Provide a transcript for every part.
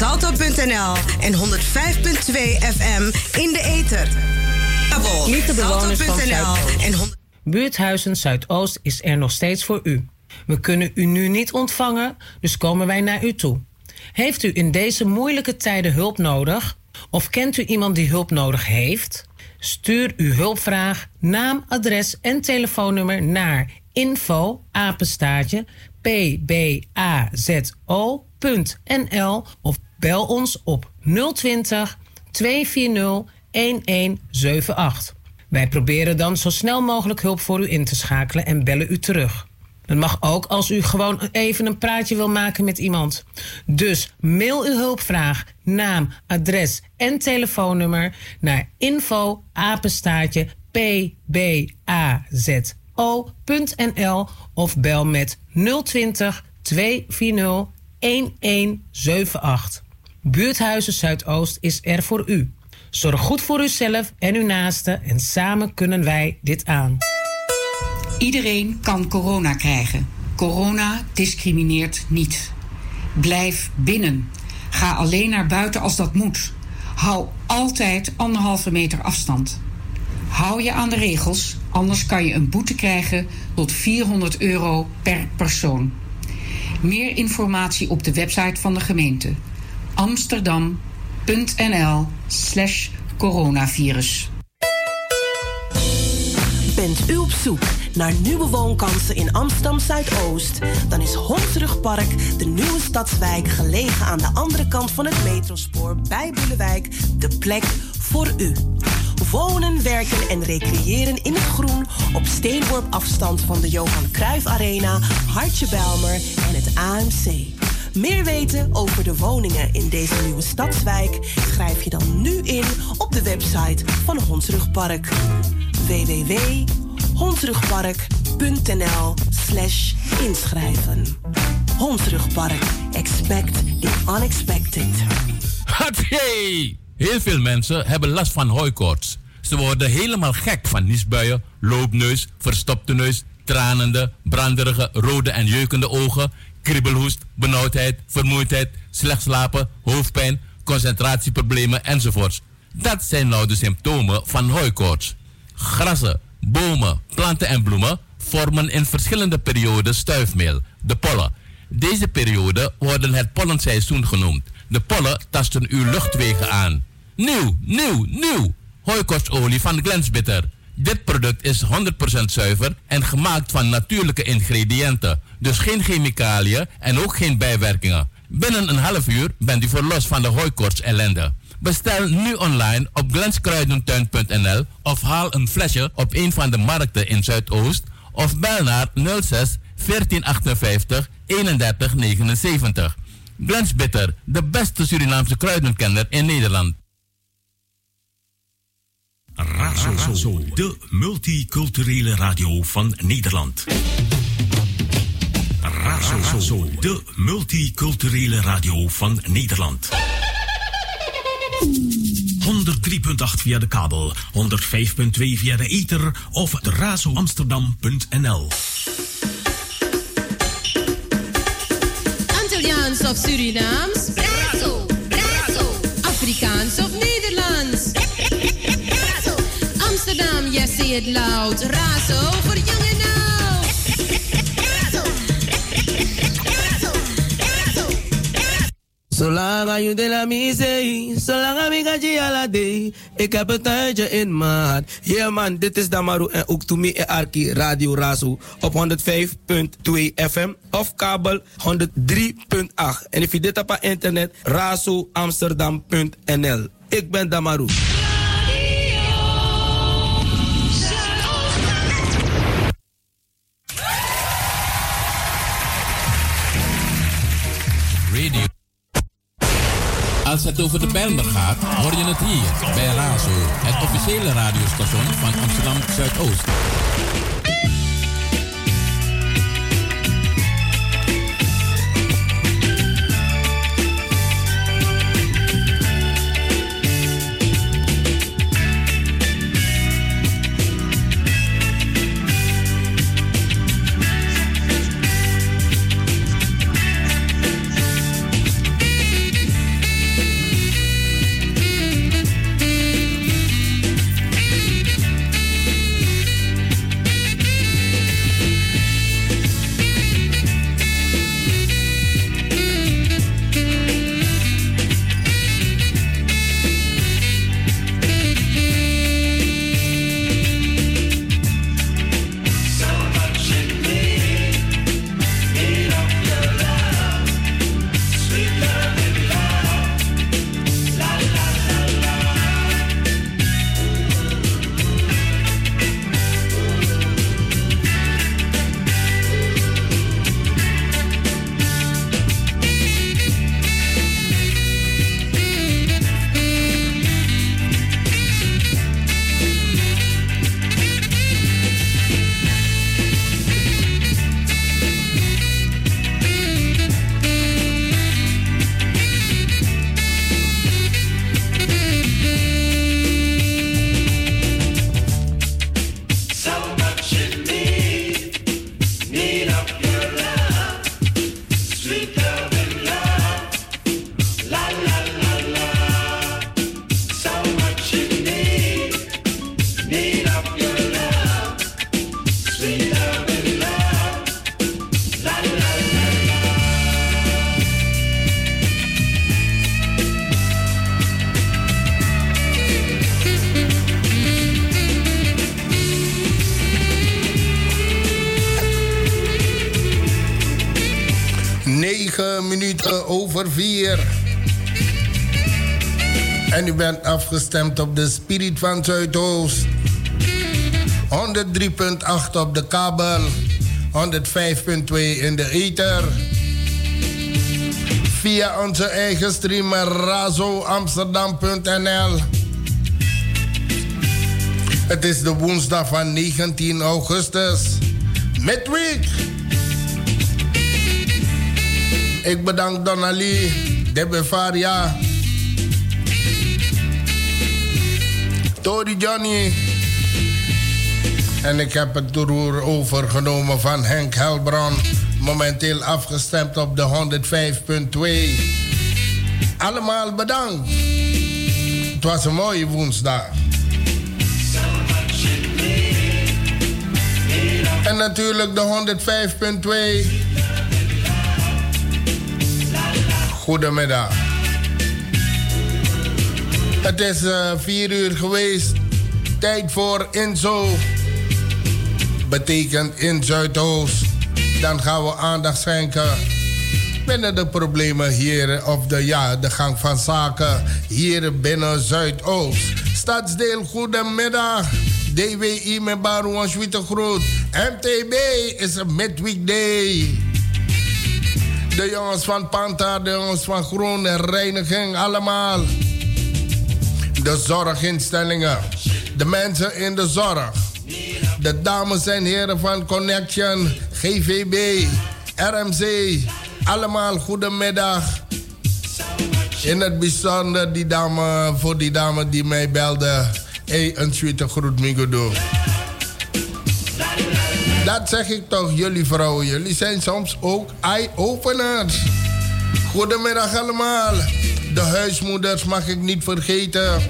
salto.nl en 105.2 FM in de ether. Lieve bewoners van Zuidoost. Buurthuizen Zuidoost is er nog steeds voor u. We kunnen u nu niet ontvangen, dus komen wij naar u toe. Heeft u in deze moeilijke tijden hulp nodig? Of kent u iemand die hulp nodig heeft? Stuur uw hulpvraag, naam, adres en telefoonnummer naar info apenstaartje pbazo.nl of bel ons op 020 240 1178. Wij proberen dan zo snel mogelijk hulp voor u in te schakelen en bellen u terug. Het mag ook als u gewoon even een praatje wil maken met iemand. Dus mail uw hulpvraag, naam, adres en telefoonnummer naar info pbazo.nl of bel met 020 240 1178. Buurthuizen Zuidoost is er voor u. Zorg goed voor uzelf en uw naasten en samen kunnen wij dit aan. Iedereen kan corona krijgen. Corona discrimineert niet. Blijf binnen. Ga alleen naar buiten als dat moet. Hou altijd anderhalve meter afstand. Hou je aan de regels, anders kan je een boete krijgen tot 400 euro per persoon. Meer informatie op de website van de gemeente amsterdam.nl slash coronavirus. Bent u op zoek naar nieuwe woonkansen in Amsterdam Zuidoost? Dan is Hondsrugpark, de nieuwe stadswijk gelegen aan de andere kant van het metrospoor bij Boelewijk, de plek voor u. Wonen, werken en recreëren in het groen op steenworp afstand van de Johan Cruijff Arena, Hartje Belmer en het AMC. Meer weten over de woningen in deze nieuwe stadswijk schrijf je dan nu in op de website van Hondsrugpark. www.hondsrugpark.nl slash inschrijven. Hondsrugpark. Expect the unexpected. Hatsé! Heel veel mensen hebben last van hooikoorts. Ze worden helemaal gek van niesbuien, loopneus, verstopte neus, tranende, branderige, rode en jeukende ogen kriebelhoest, benauwdheid, vermoeidheid, slecht slapen, hoofdpijn, concentratieproblemen enzovoorts. Dat zijn nou de symptomen van hooikoorts. Grassen, bomen, planten en bloemen vormen in verschillende perioden stuifmeel, de pollen. Deze periode worden het pollenseizoen genoemd. De pollen tasten uw luchtwegen aan. Nieuw, nieuw, nieuw! Hooikoortsolie van Glensbitter. Dit product is 100% zuiver en gemaakt van natuurlijke ingrediënten. Dus geen chemicaliën en ook geen bijwerkingen. Binnen een half uur bent u verlost van de hooikoorts ellende. Bestel nu online op glenskruidentuin.nl of haal een flesje op een van de markten in Zuidoost of bel naar 06 1458 3179. Glens Bitter, de beste Surinaamse kruidenkenner in Nederland. Razo, de multiculturele radio van Nederland. Razo, de multiculturele radio van Nederland. 103.8 via de kabel, 105.2 via de ether of razoamsterdam.nl. Antilliaans of Surinaams? Razo, Razo. Afrikaans of Nederlands? Amsterdam, yes, say it loud. Razo voor jong Zolang de la misee, zolang ik ga je ala. Ik heb een tuintje in maat. Yeah man, dit is Damaru en ook to me en Arki Radio Razo op 105.2 FM of kabel 103.8. En if je dit op internet, razoamsterdam.nl. Ik ben Damaru. Als het over de Bijlmer gaat, hoor je het hier bij Razo, het officiële radiostation van Amsterdam Zuidoost. Afgestemd op de Spirit van Zuidoost. 103.8 op de kabel. 105.2 in de ether. Via onze eigen streamer razoamsterdam.nl. Het is de woensdag van 19 augustus. Midweek. Ik bedank Donali, Debevaria, Tori Johnny. En ik heb het roer overgenomen van Henk Helbron. Momenteel afgestemd op de 105.2. Allemaal bedankt. Het was een mooie woensdag. En natuurlijk de 105.2. Goedemiddag. Het is uh, vier uur geweest. Tijd voor Inzo. Betekent in Zuidoost. Dan gaan we aandacht schenken binnen de problemen hier, of de, ja, de gang van zaken hier binnen Zuidoost. Stadsdeel, goedemiddag. DWI met Baron Schwitte Groot. MTB is een midweekday. De jongens van Panta, de jongens van Groen en Reiniging, allemaal. De zorginstellingen. De mensen in de zorg. De dames en heren van Connection, GVB, RMC. Allemaal goedemiddag. In het bijzonder die dame, voor die dame die mij belde. Hey, een sweete groet, Migodo. Dat zeg ik toch, jullie vrouwen. Jullie zijn soms ook eye-openers. Goedemiddag allemaal. De huismoeders mag ik niet vergeten.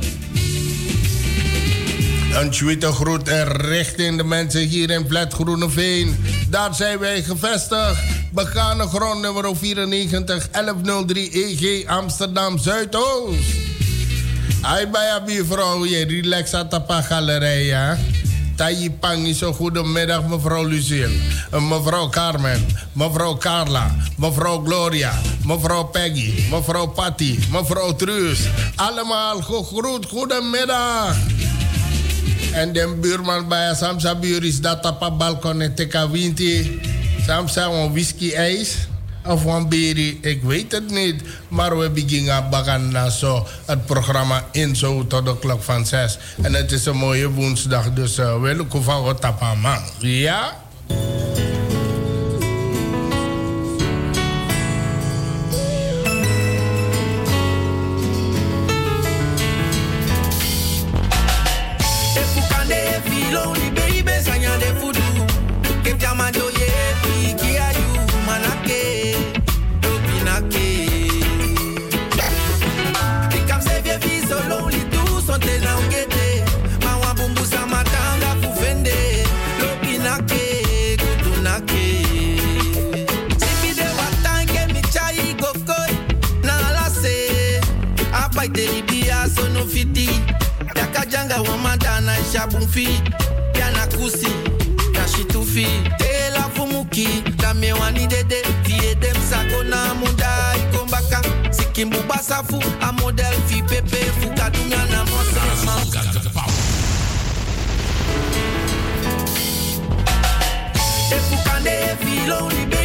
Een tweede groet en richting de mensen hier in Flat Groeneveen. Daar zijn wij gevestigd. Begane grond nummer 94 1103 EG Amsterdam Zuidoost. Ai bij buurvrouw, je relax aan de galerij, ja. Tayi Pangi, zo goedemiddag mevrouw Lucille, mevrouw Carmen, mevrouw Carla, mevrouw Gloria, mevrouw Peggy, mevrouw Patty, mevrouw Truus. Allemaal gegroet, goedemiddag. En de buurman bij Samsa buur is dat op balkon en teka winti. Samsa een whisky ijs of een beri, ik weet het niet. Maar we beginnen naar zo het programma in zo tot de klok van zes. En het is een mooie woensdag, dus uh, we lukken van wat man. Ja? Shabumfi yana kusi na shitufi tela fumuki na mewani dede vie dem na muda ikombaka sikimbu basafu a model fi pepe fukadunya na mosama efukande fi lonely baby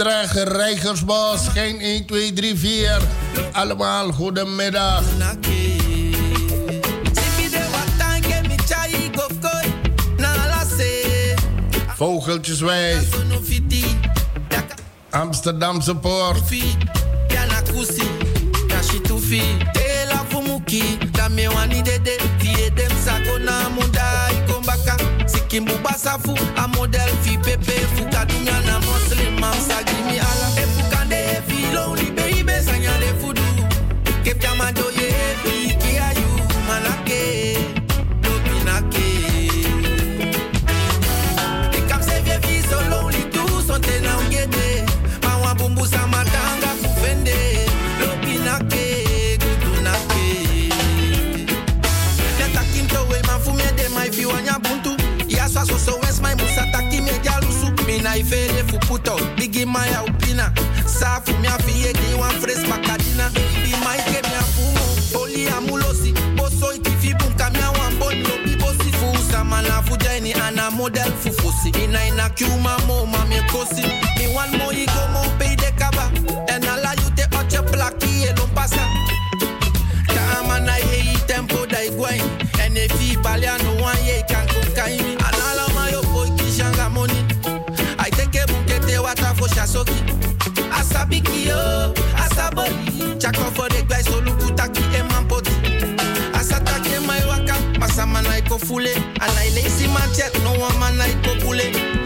Olendrecht, Rijgersbos, geen 1, 2, 3, 4. Allemaal goedemiddag. Vogeltjeswij. Amsterdamse Poort. Kimbu basafu, a model fi pepe, fuka dunya na muslim, mamsa gimi ala. E fuka de fi lonely baby, sanya de jama do na ifere fu puto. Bigi maya upina safu mia fie eh, ki wan fres makadina bi mai ke mia fumo poli amulosi boso itifi bunka bo wan boni bo si fu sama na fu ana model fu ina ina mo mi wan mo mo de kaba ala plaki e pasa. En And I lazy my check, no one man like kopule.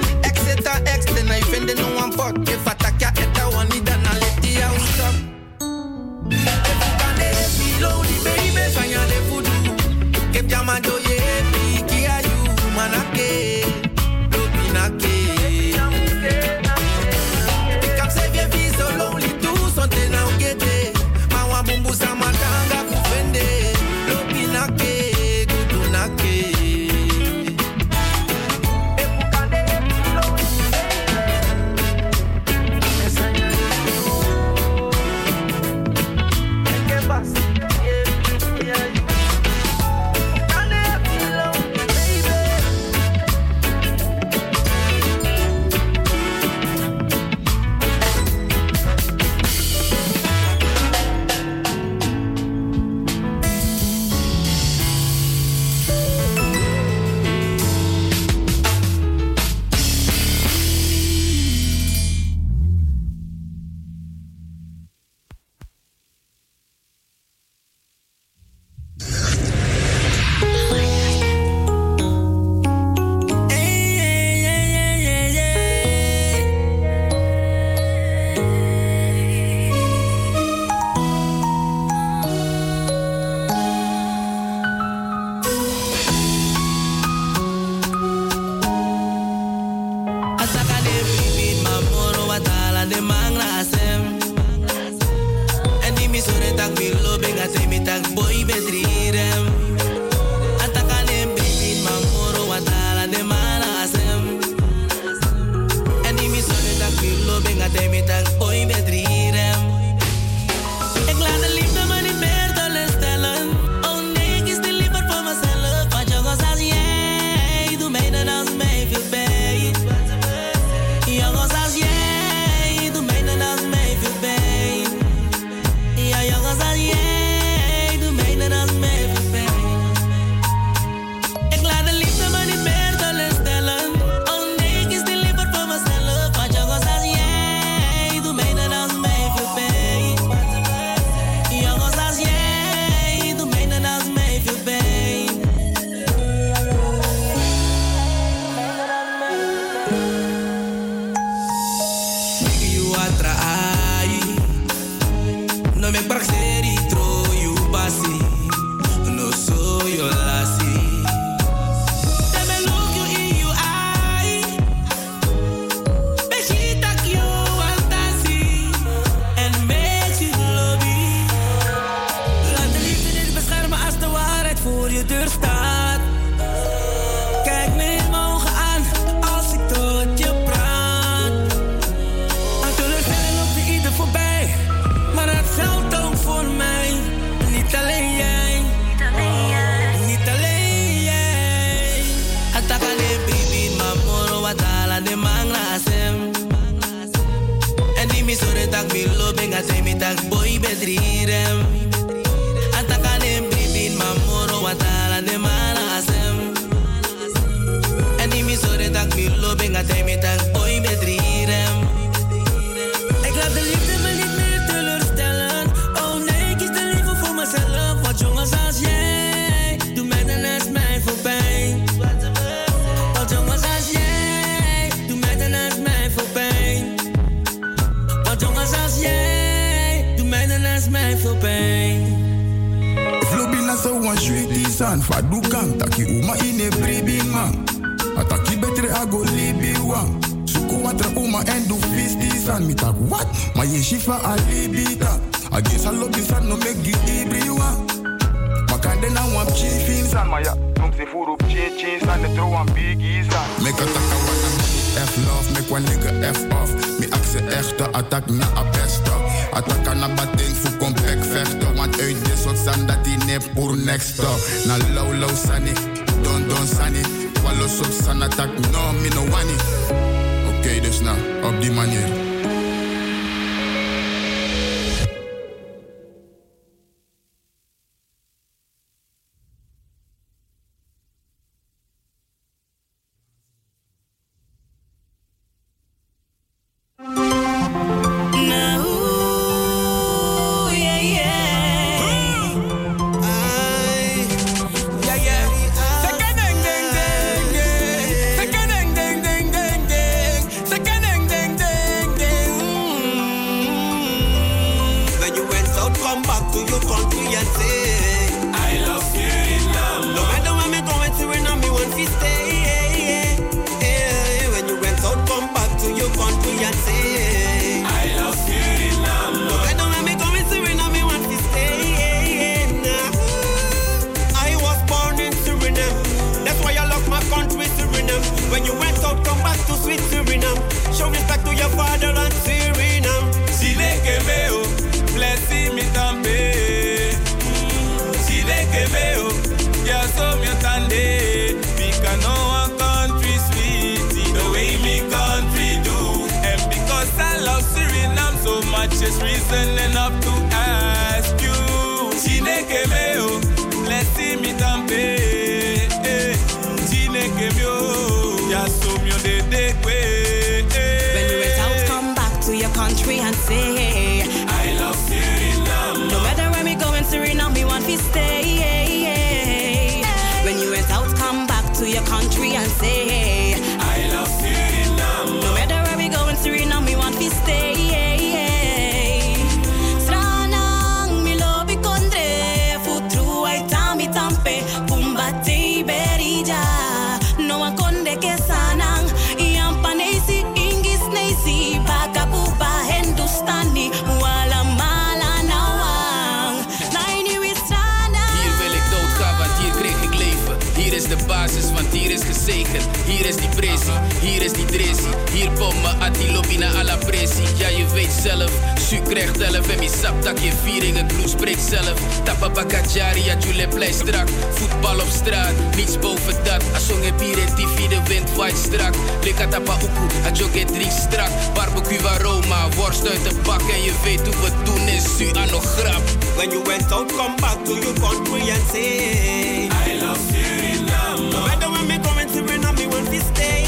en mi sap je viering, het bloed spreekt zelf. Tapa Julie ja jullie blij strak. Voetbal op straat, niets boven dat. Asong en bier en wind waait strak. Lika tapa uku, a joget drie strak. Barbecue roma worst uit de bak. En je weet hoe we doen in su aan grap. When you went out, come back to your country and say... I love Suriname. Whether when me come in Suriname, me will be stay.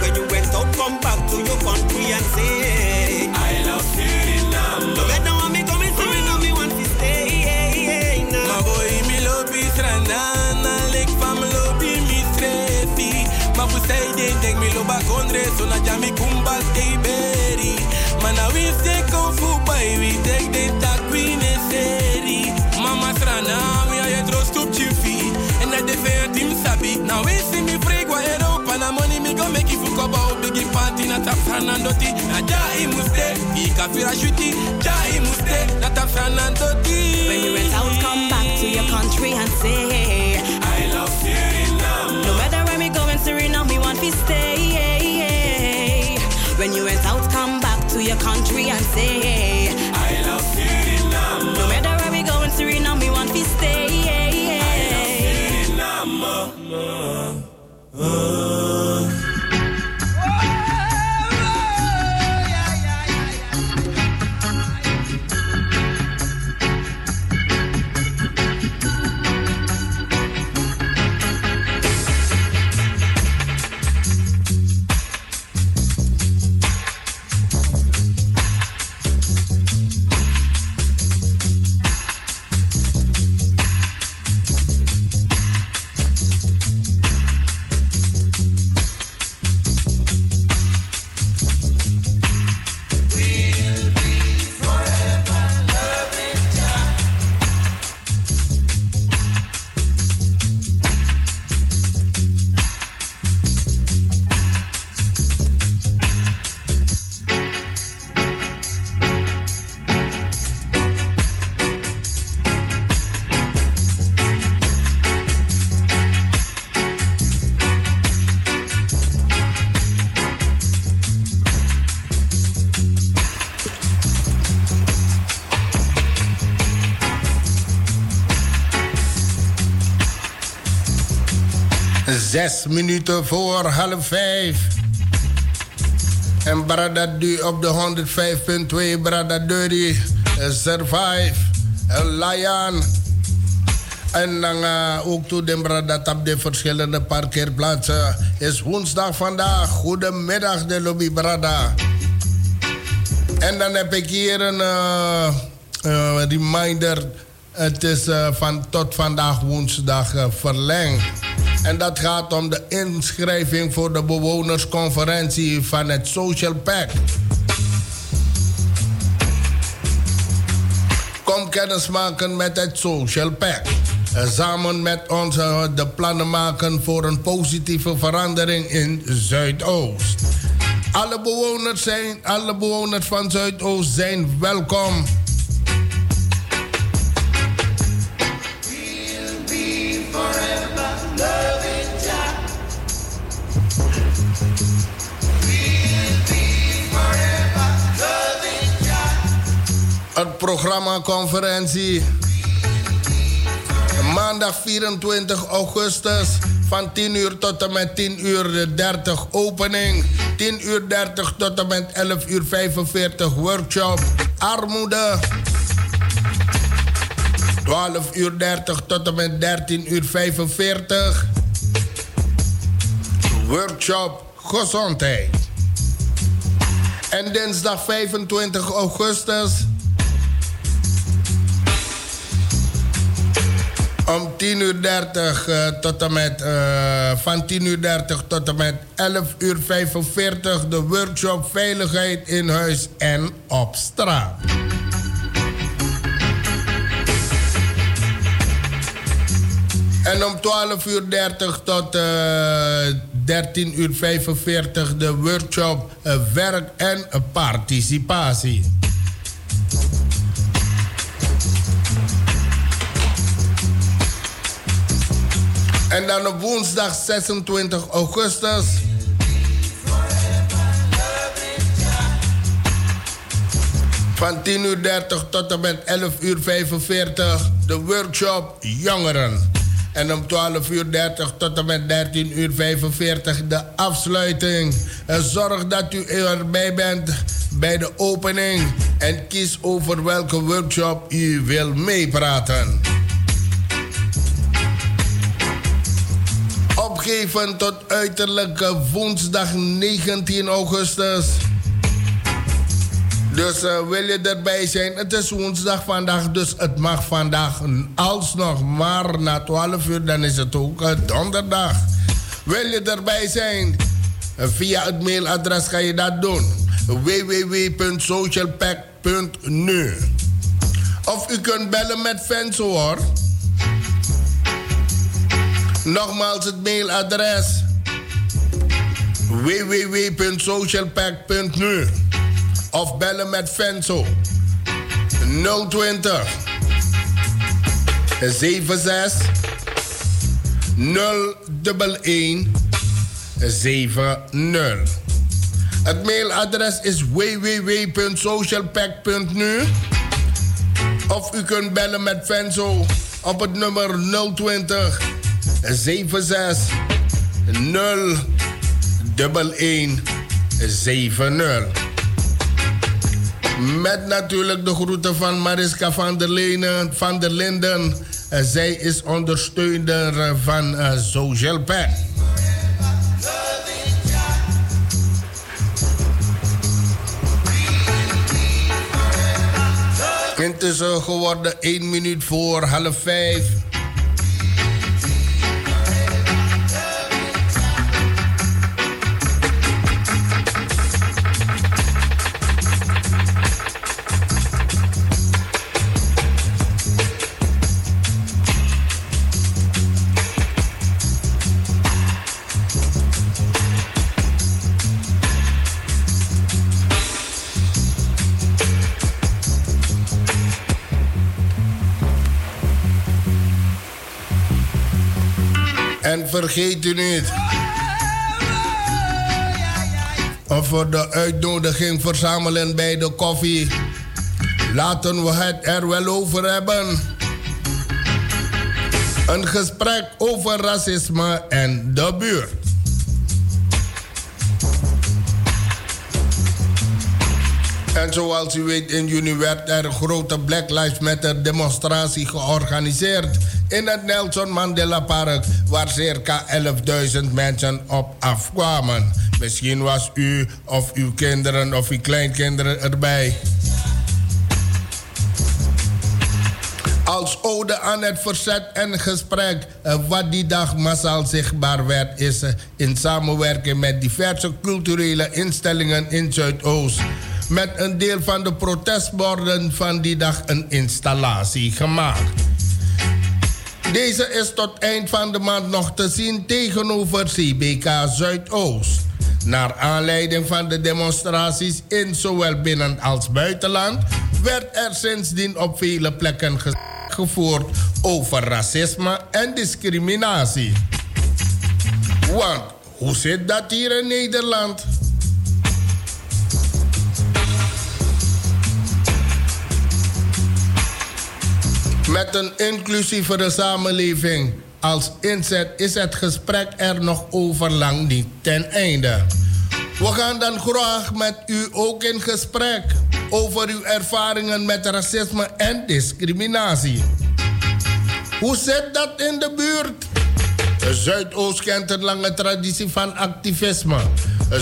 When you went out, come back to your country and say... say they take me loba kondre so na jami kumbas they berry. Man a we say kung fu boy we take the tak we ne. Mama strana we a yetro stup chifi and I they say team sabi. Now we see me free gwa Europa oh, na money me go make it for about big party na tap sanandoti na ja imuste ika fira shuti ja na tap. When you're out, come back to your country and say. stay. When you went out, come back to your country and say. Zes minuten voor half vijf. En Brada Du op de 105.2, Brada Dirty, Survive, Lion. En dan uh, ook toe de Brada op de verschillende parkeerplaatsen. Is woensdag vandaag. Goedemiddag, de Lobby Brada. En dan heb ik hier een reminder. Het is van tot vandaag woensdag verlengd. En dat gaat om de inschrijving voor de bewonersconferentie van het Social Pact. Kom kennis maken met het Social Pact. Samen met ons de plannen maken voor een positieve verandering in Zuidoost. Alle bewoners, zijn, alle bewoners van Zuidoost zijn welkom. Het programma conferentie. Maandag 24 augustus van 10 uur tot en met 10 uur 30 opening. 10 uur 30 tot en met 11 uur 45 workshop. Armoede. 12 uur 30 tot en met 13 uur 45. Workshop gezondheid. En dinsdag 25 augustus om 10 uur 30 uh, tot en met uh, van 10 uur 30 tot en met 11 uur 45 de workshop veiligheid in huis en op straat. En om 12 uur 30 tot uh, 13 uur 45 de workshop werk en participatie. En dan op woensdag 26 augustus. Van 10 uur 30 tot en met 11 uur 45 de workshop Jongeren. En om 12 uur 30 tot en met 13 uur 45 de afsluiting. En zorg dat u erbij bent bij de opening. En kies over welke workshop u wil meepraten. Opgeven tot uiterlijk woensdag 19 augustus. Dus uh, wil je erbij zijn? Het is woensdag vandaag, dus het mag vandaag alsnog. Maar na 12 uur, dan is het ook donderdag. Wil je erbij zijn? Via het mailadres ga je dat doen. www.socialpack.nu Of u kunt bellen met Venso hoor. Nogmaals het mailadres. Www.socialpack.nu of bellen met Venso 020 76 011 70. Het mailadres is www.socialpack.nu of u kunt bellen met Venso op het nummer 020 76 0 11 70. Met natuurlijk de groeten van Mariska van der, Lenen, van der Linden. Zij is ondersteuner van Social Pack. Intussen geworden 1 minuut voor half 5. Vergeet u niet. Of voor de uitnodiging verzamelen bij de koffie. Laten we het er wel over hebben. Een gesprek over racisme en de buurt. En zoals u weet, in juni werd er een grote Black Lives Matter demonstratie georganiseerd in het Nelson Mandela Park, waar circa 11.000 mensen op afkwamen. Misschien was u of uw kinderen of uw kleinkinderen erbij. Als ode aan het verzet en gesprek, eh, wat die dag massaal zichtbaar werd, is eh, in samenwerking met diverse culturele instellingen in Zuidoost met een deel van de protestborden van die dag een installatie gemaakt. Deze is tot eind van de maand nog te zien tegenover CBK Zuidoost. Naar aanleiding van de demonstraties in zowel binnen- als buitenland werd er sindsdien op vele plekken gevoerd over racisme en discriminatie. Want hoe zit dat hier in Nederland? Met een inclusievere samenleving als inzet is het gesprek er nog over lang niet ten einde. We gaan dan graag met u ook in gesprek over uw ervaringen met racisme en discriminatie. Hoe zit dat in de buurt? Zuidoost kent een lange traditie van activisme.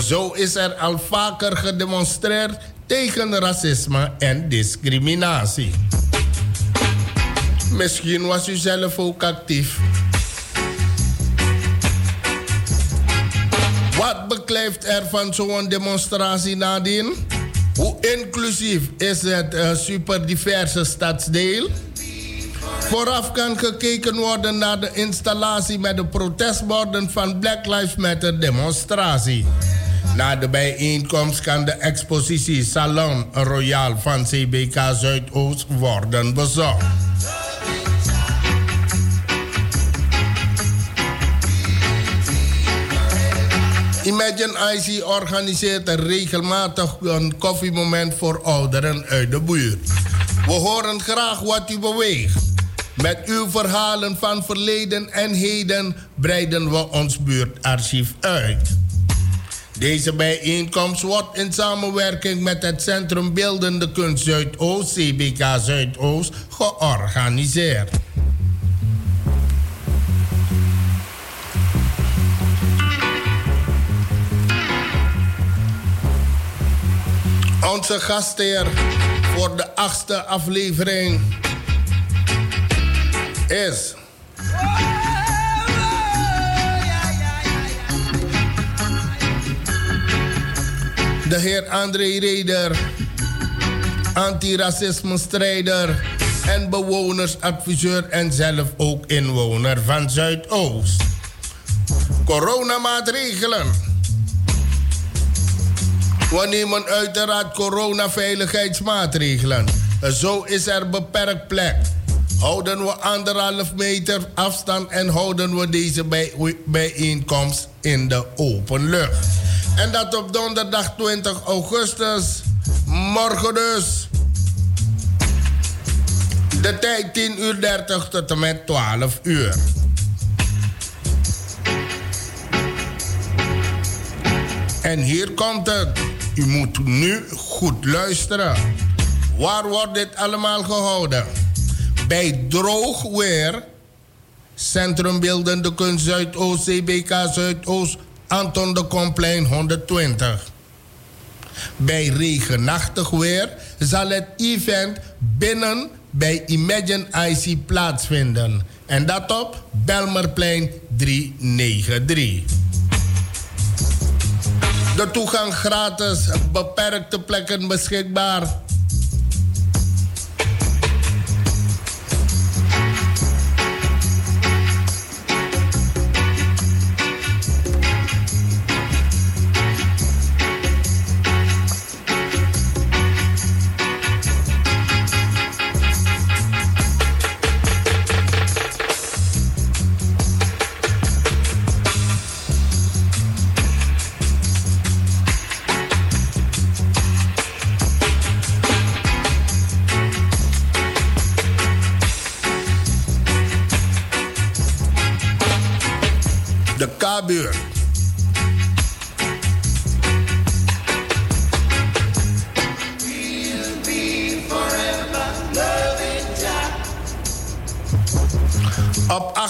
Zo is er al vaker gedemonstreerd tegen racisme en discriminatie. Misschien was u zelf ook actief. Wat beklijft er van zo'n demonstratie nadien? Hoe inclusief is het uh, superdiverse stadsdeel? Vooraf kan gekeken worden naar de installatie met de protestborden van Black Lives Matter demonstratie. Na de bijeenkomst kan de expositie Salon Royal van CBK Zuidoost worden bezocht. Imagine IC organiseert regelmatig een koffiemoment voor ouderen uit de buurt. We horen graag wat u beweegt. Met uw verhalen van verleden en heden breiden we ons buurtarchief uit. Deze bijeenkomst wordt in samenwerking met het Centrum Beeldende Kunst Zuidoost, CBK Zuidoost, georganiseerd. Onze gastheer voor de achtste aflevering is. De heer André Reder, antiracisme-strijder en bewonersadviseur en zelf ook inwoner van Zuidoost. Coronamaatregelen we nemen uiteraard coronaveiligheidsmaatregelen. Zo is er beperkt plek. Houden we anderhalf meter afstand en houden we deze bij, bijeenkomst in de open lucht. En dat op donderdag 20 augustus, morgen dus. De tijd 10 uur 30 tot en met 12 uur. En hier komt het. U moet nu goed luisteren. Waar wordt dit allemaal gehouden? Bij droog weer. Centrum Beeldende Kunst Zuidoost, CBK Zuidoost, Anton de Komplein 120. Bij regenachtig weer zal het event binnen bij Imagine IC plaatsvinden. En dat op Belmerplein 393. De toegang gratis, beperkte plekken beschikbaar.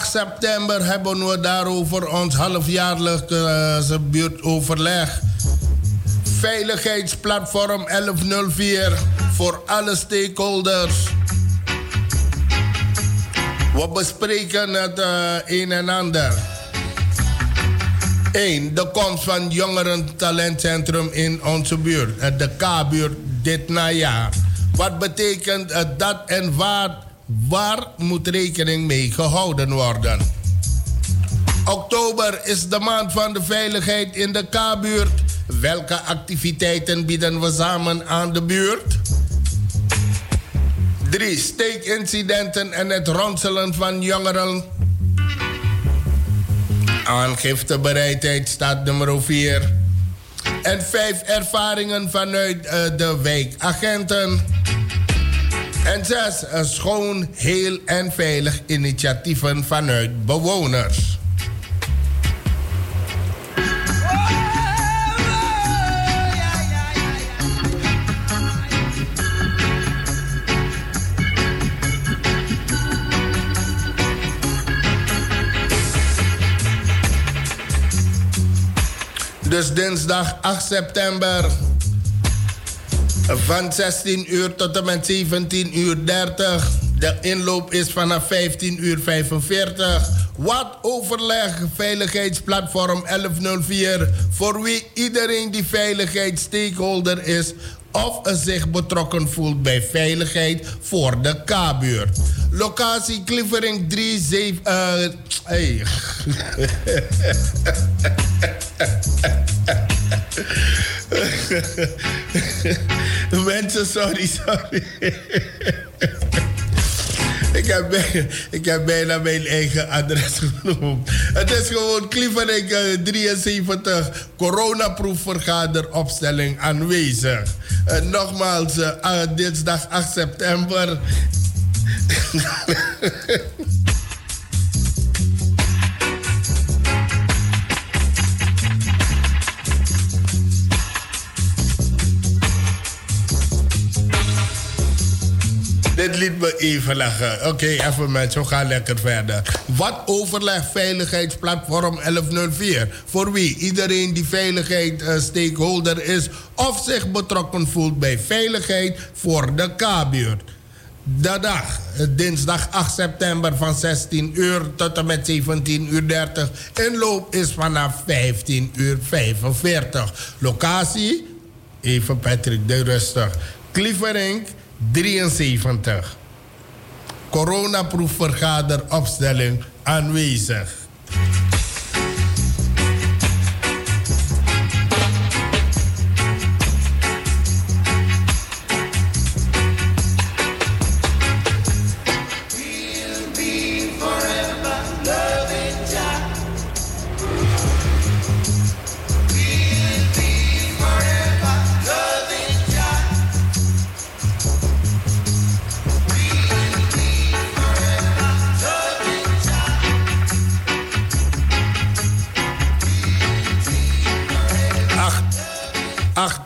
8 september hebben we daarover ons halfjaarlijkse buurtoverleg. Veiligheidsplatform 1104 voor alle stakeholders. We bespreken het uh, een en ander. 1. De komst van Jongeren Talentcentrum in onze buurt. De K-buurt dit najaar. Wat betekent dat en waar, waar moet rekening mee gehouden worden? Oktober is de maand van de veiligheid in de K-buurt. Welke activiteiten bieden we samen aan de buurt? 3. Steekincidenten en het ronselen van jongeren. Aangiftebereidheid staat nummer 4. En 5. Ervaringen vanuit uh, de wijkagenten. En 6. Schoon, heel en veilig initiatieven vanuit bewoners. Dus dinsdag 8 september. Van 16 uur tot en met 17 uur 30. De inloop is vanaf 15 uur 45. Wat overleg veiligheidsplatform 1104. Voor wie iedereen die veiligheidsstakeholder is of zich betrokken voelt bij veiligheid voor de K-buurt. Locatie Cliffering 37. Uh, hey. Mensen, sorry, sorry. ik, heb, ik heb bijna mijn eigen adres genoemd. Het is gewoon Cliffering 73 coronaproefvergaderopstelling aanwezig. Uh, nogmaals, uh, dinsdag 8 september. Dit liet me even lachen. Oké, even mensen, we gaan lekker verder. Wat overleg veiligheidsplatform 1104? Voor wie? Iedereen die veiligheid uh, stakeholder is of zich betrokken voelt bij veiligheid voor de K-buurt. De dag, dinsdag 8 september van 16 uur tot en met 17 uur 30. Inloop is vanaf 15 uur 45. Locatie, even Patrick, de rustig. Cliffering 73. Coronaproefvergaderopstelling aanwezig.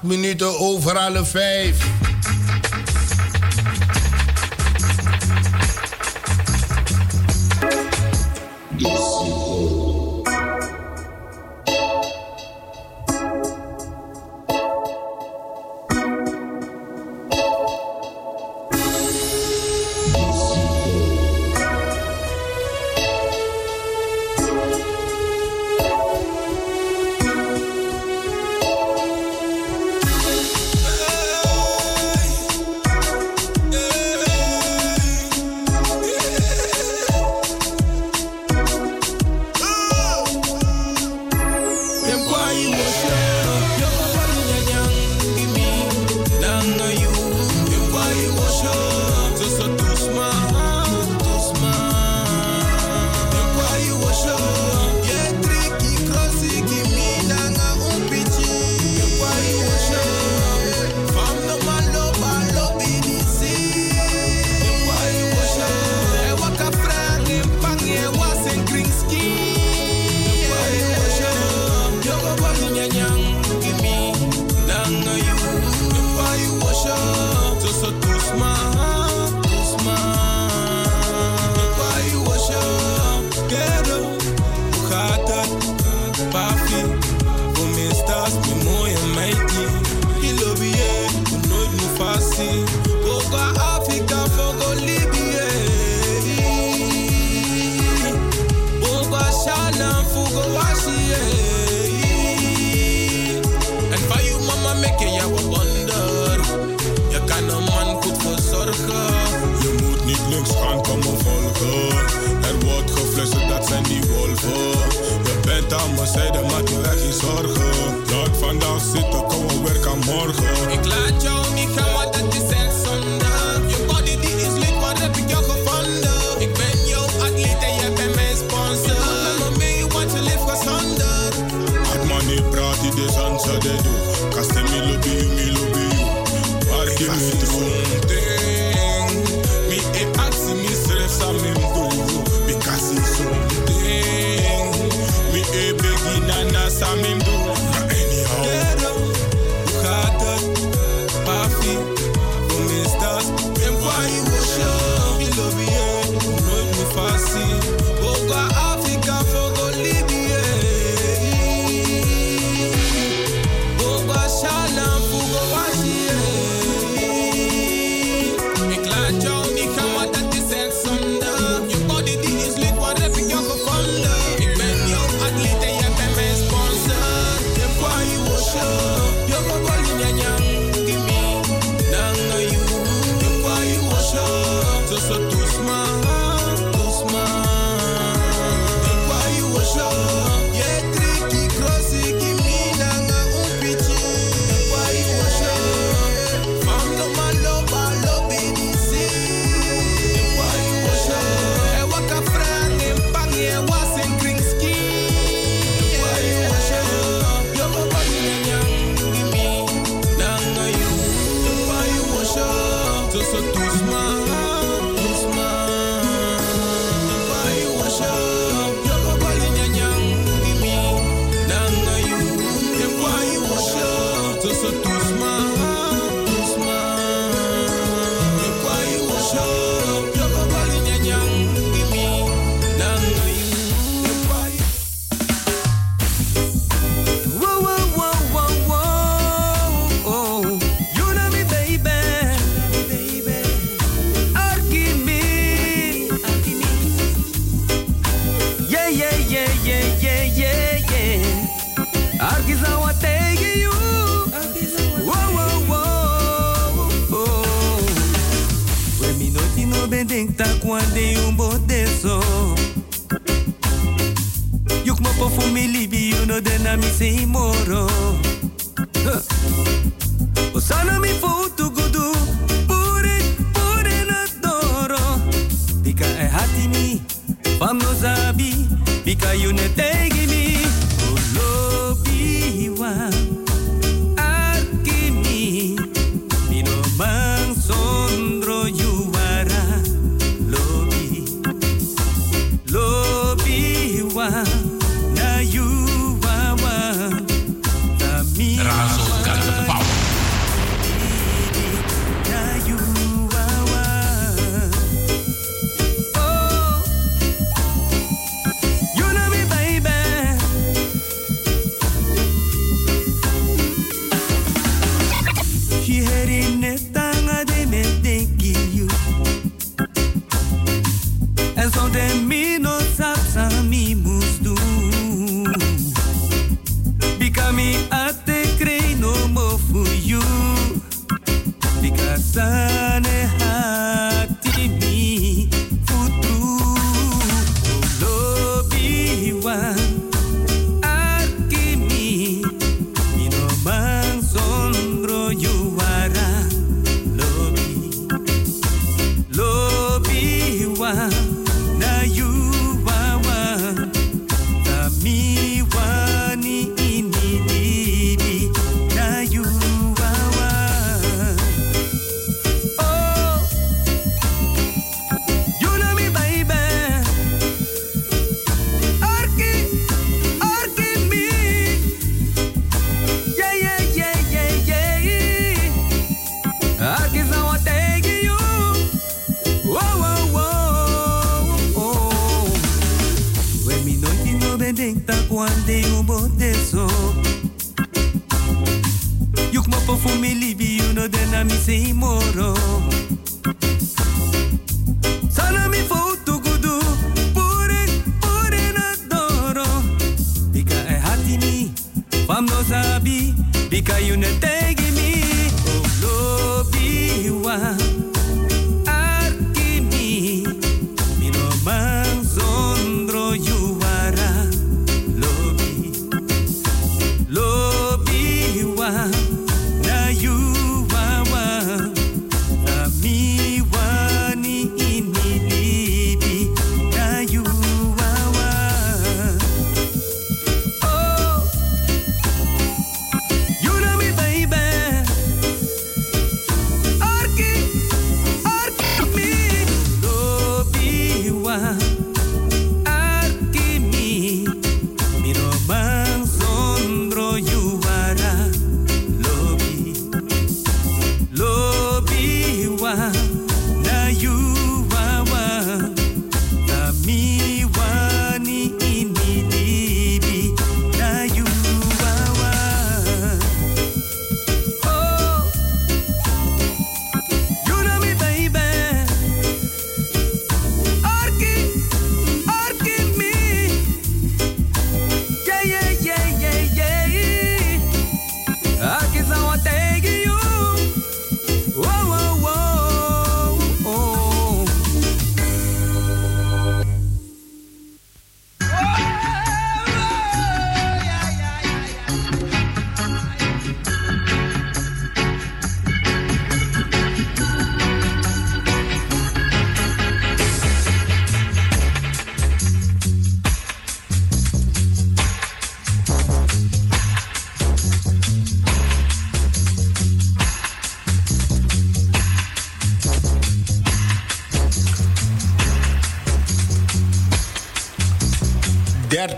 Minuten over alle vijf.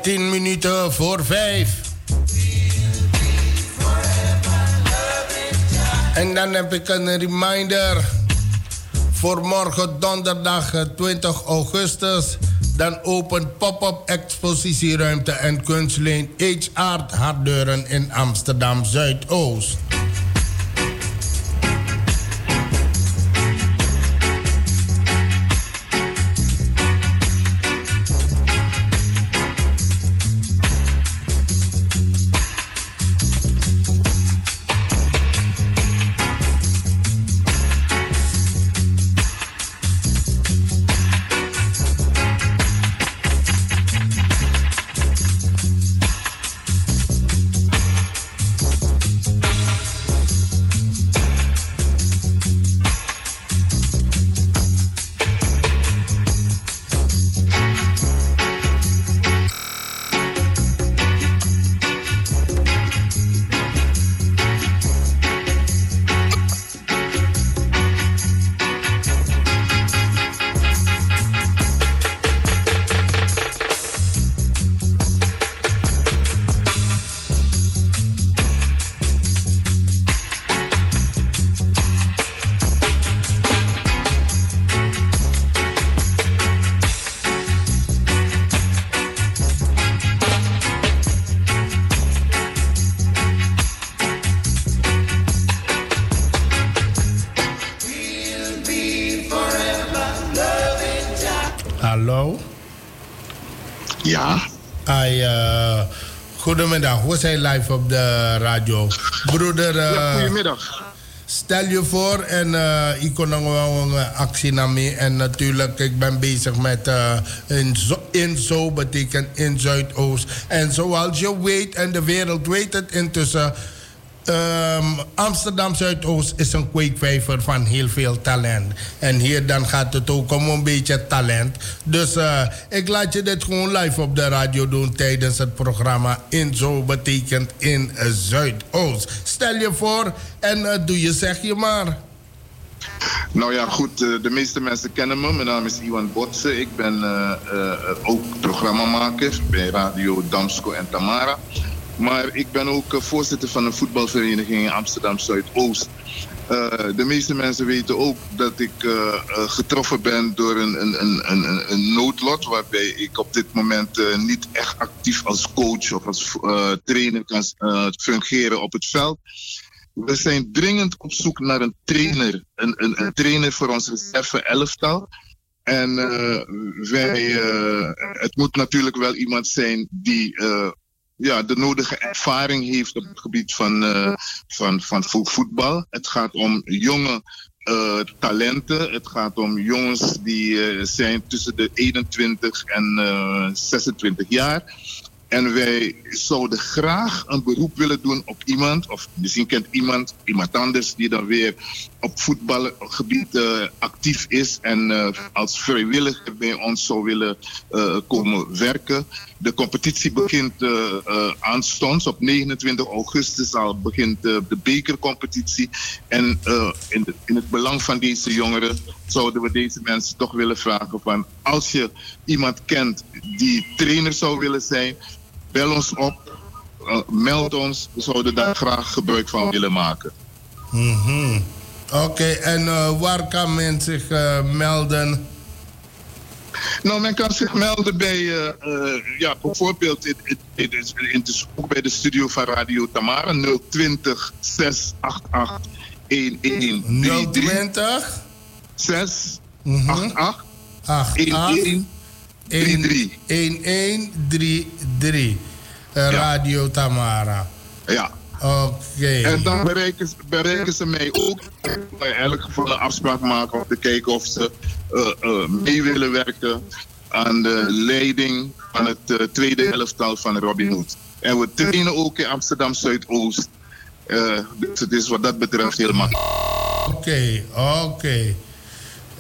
10 minuten voor 5. En dan heb ik een reminder voor morgen donderdag eh, 20 augustus. Dan opent pop-up expositieruimte en kunstleen H-Art haar deuren in Amsterdam Zuidoost. Zijn live op de radio. Broeder, eh, Ja, goedemiddag. stel je voor en eh, ik kon een actie naar me. En natuurlijk, ik ben bezig met eh, in, zo, in zo betekent in Zuidoost. En zoals je weet en de wereld weet het intussen... ehm, Amsterdam Zuidoost is een kweekvijver van heel veel talent. En hier dan gaat het ook om een beetje talent. Dus eh, ik laat je dit gewoon live op de radio doen tijdens het programma In Zo betekent in Zuidoost. Stel je voor en eh, doe je zeg je maar. Nou ja, goed. eh, de meeste mensen kennen me. Mijn naam is Iwan Botse. Ik ben eh, ook programmamaker bij Radio Damsko en Tamara. Maar ik ben ook eh, voorzitter van een voetbalvereniging in Amsterdam Zuidoost. Eh, de meeste mensen weten ook dat ik eh, getroffen ben door een, een, een, een, noodlot. Waarbij ik op dit moment niet echt actief als coach of als trainer kan fungeren op het veld. We zijn dringend op zoek naar een trainer. Een, trainer voor ons reserve elftal. En wij, het moet natuurlijk wel iemand zijn die ja, de nodige ervaring heeft op het gebied van, eh, van, van vo- voetbal. Het gaat om jonge eh, talenten. Het gaat om jongens die eh, zijn tussen de 21 en eh, 26 jaar. En wij zouden graag een beroep willen doen op iemand, of misschien kent iemand iemand anders die dan weer op voetbalgebied eh, actief is en eh, als vrijwilliger bij ons zou willen eh, komen werken. De competitie begint aanstonds. Op 29 augustus al begint de bekercompetitie. En in, de- in het belang van deze jongeren zouden we deze mensen toch willen vragen van als je iemand kent die trainer zou willen zijn, bel ons op, meld ons. We zouden daar graag gebruik van willen maken. Mhm. Oké, en eh, waar kan men zich eh, melden? Nou, men kan zich melden bij, eh, ja, bijvoorbeeld in, in, in, in de, ook bij de studio van Radio Tamara 020 688 1133. 020 688 1133. 1133. Eh, Radio Tamara. Ja. Oké. En dan bereiken, ze- bereiken ze mij ook. In elk geval een afspraak maken om te kijken of ze eh, eh, mee willen werken aan de leiding van het eh, tweede elftal van Robin Hood. En we trainen ook in Amsterdam Zuidoost. Dus het is wat dat betreft heel makkelijk. Oké,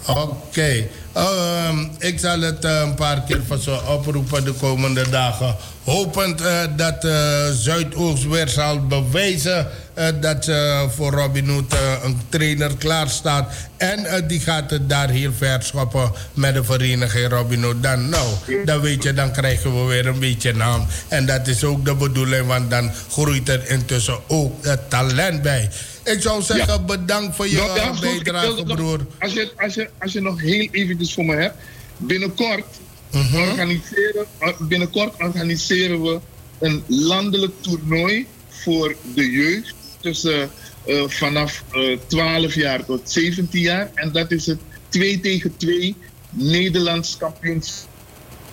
oké. Ehm, ik zal het eh, een paar keer van zo oproepen de komende dagen. Hopend eh, dat eh, Zuidoost weer zal bewijzen dat voor Robin Hood een trainer klaar staat. En die gaat het daar heel ver schoppen met de vereniging Robin Hood. Dan, nou, dan weet je, dan krijgen we weer een beetje naam. En dat is ook de bedoeling, want dan groeit er intussen ook het talent bij. Ik zou zeggen, bedankt voor je Nou, ja, bijdrage, nog- broer. Als je, als, je, als je nog heel eventjes voor me hebt. Binnenkort, Mhm. organiseren, or- binnenkort organiseren we een landelijk toernooi voor de jeugd. Tussen eh, vanaf eh 12 jaar tot 17 jaar. En dat is het 2 tegen 2 Nederlands kampioenschap.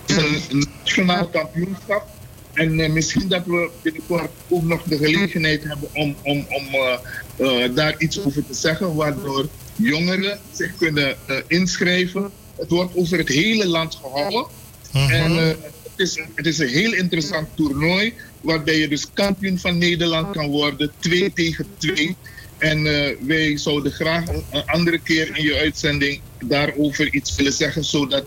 Een nationaal kampioenschap. En eh, misschien dat we binnenkort ook nog de gelegenheid hebben om, om, om eh, eh, daar iets over te zeggen, waardoor jongeren zich kunnen inschrijven. Het wordt over het hele land gehouden. En eh, het, is, het is een heel interessant toernooi, waarbij je dus kampioen van Nederland kan worden, 2 tegen 2. En wij zouden graag een, andere keer in je uitzending daarover iets willen zeggen, zodat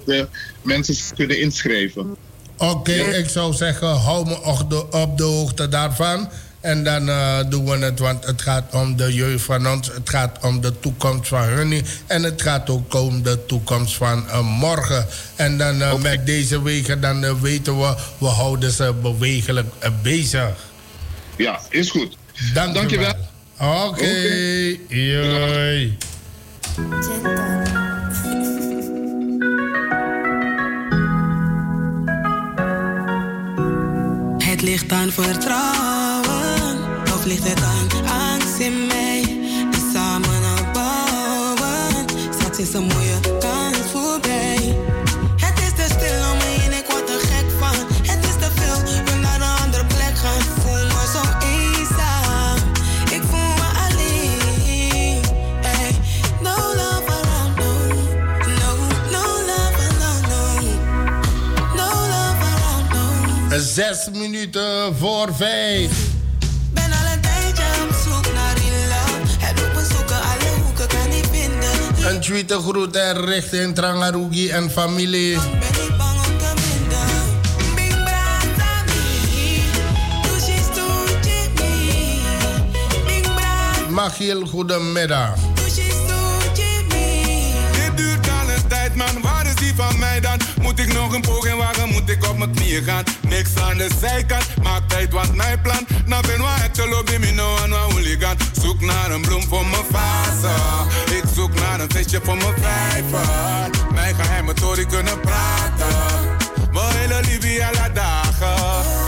mensen zich kunnen inschrijven. Oké, ik zou zeggen, hou me op de, op de hoogte daarvan. En dan eh, doen we het, want het gaat om de jeugd van ons. Het gaat om de toekomst van hun. En het gaat ook om de toekomst van eh, morgen. En dan eh, met deze weken, dan weten we, we houden ze bewegelijk bezig. Ja, is goed. Dank Dankjewel. Oké, Oké. Joi. Het aan vertrouwen, of ligt het aan angst in mij? Die samen opbouwen, straks is een mooie Zes minuten voor vijf. Ben al een tijdje op zoek naar real love. Het lopen zoeken, alle hoeken kan niet vinden. Een tweede groet en richting Trangarugi en familie. Machiel, goedemiddag. Dit duurt al een tijd, man. Waar is die van mij dan? Moet ik nog een poging wagen? Moet ik op mijn knieën gaan? Niks aan de zijkant, maak tijd, want mijn plan. Nou ben waar ik te lobby, me no en waar hooligan. Zoek naar een bloem voor mijn fase. Ik zoek naar een visje voor mijn vijver. Mijn geheime tory kunnen praten. Mijn hele liefie alle dagen.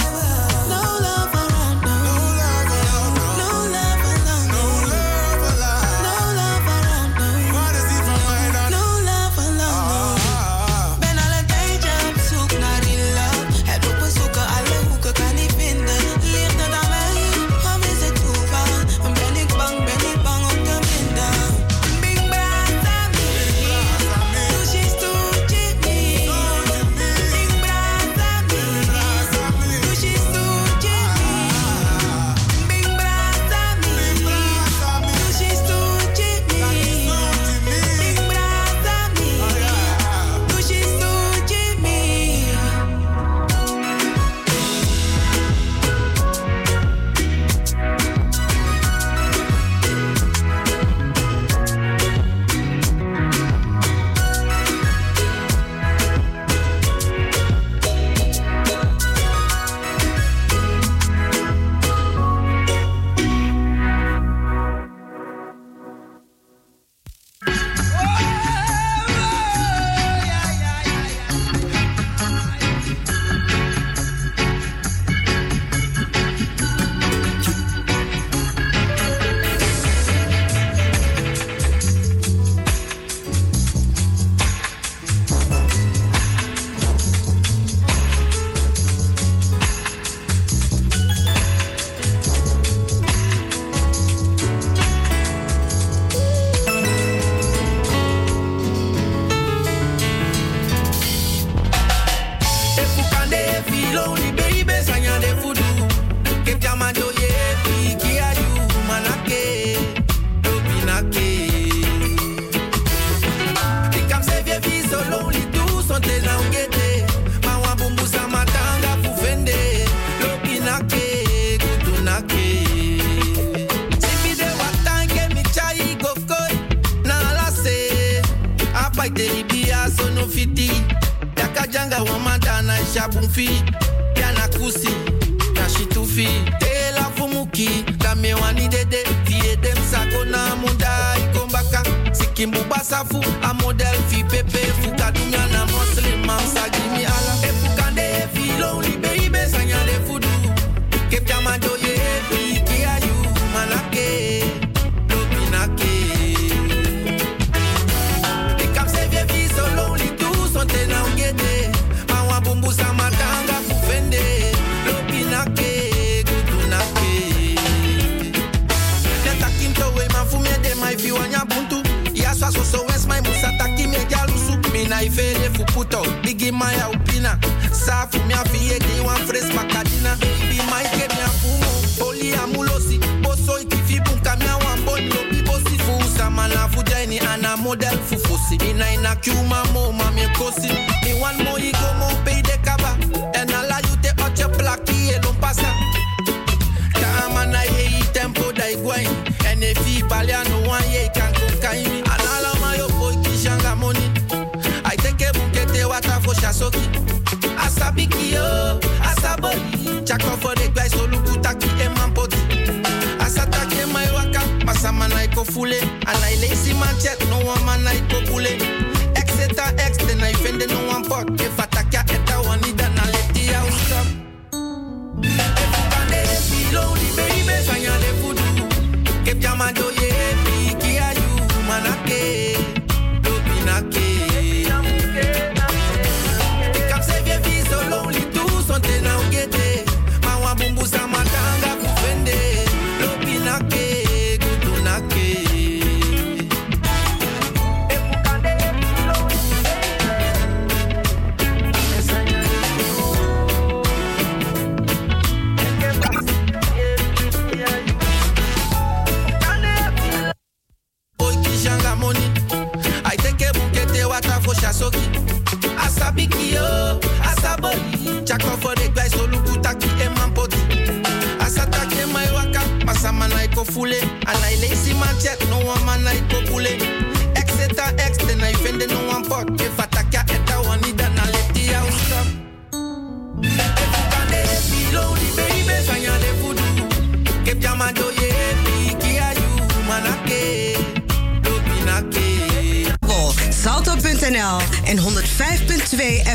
En 105.2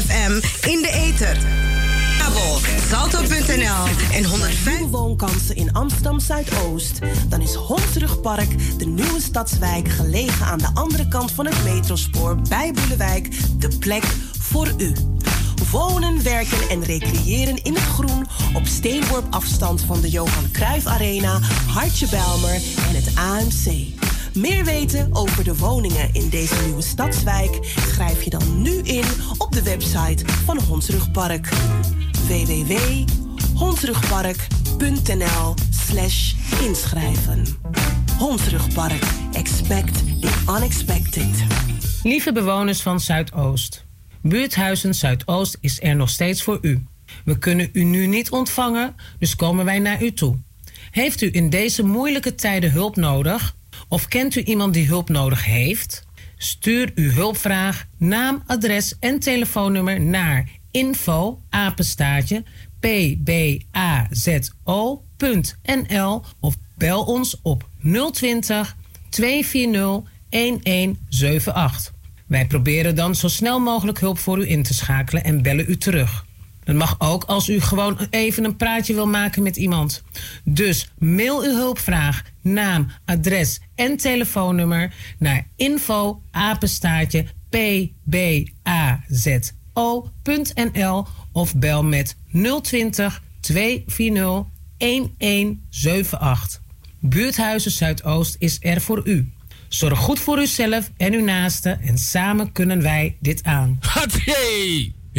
FM in de ether. Salto.nl en 105. Nieuwe woonkansen in Amsterdam Zuidoost. Dan is Hondsrugpark de nieuwe stadswijk gelegen aan de andere kant van het metrospoor bij Boelewijk de plek voor u. Wonen, werken en recreëren in het groen op steenworp afstand van de Johan Cruijff Arena, Hartje Belmer en het AMC. Meer weten over de woningen in deze nieuwe stadswijk schrijf je dan nu in op de website van Hondsrugpark. www.hondsrugpark.nl slash inschrijven. Hondsrugpark. Expect the unexpected. Lieve bewoners van Zuidoost. Buurthuizen Zuidoost is er nog steeds voor u. We kunnen u nu niet ontvangen, dus komen wij naar u toe. Heeft u in deze moeilijke tijden hulp nodig? Of kent u iemand die hulp nodig heeft? Stuur uw hulpvraag, naam, adres en telefoonnummer naar info apenstaartje pbazo.nl of bel ons op 020 240 1178. Wij proberen dan zo snel mogelijk hulp voor u in te schakelen en bellen u terug. Dat mag ook als u gewoon even een praatje wil maken met iemand. Dus mail uw hulpvraag, naam, adres en telefoonnummer naar info apenstaartje pbazo.nl of bel met 020 240 1178. Buurthuizen Zuidoost is er voor u. Zorg goed voor uzelf en uw naasten en samen kunnen wij dit aan. Hatsé!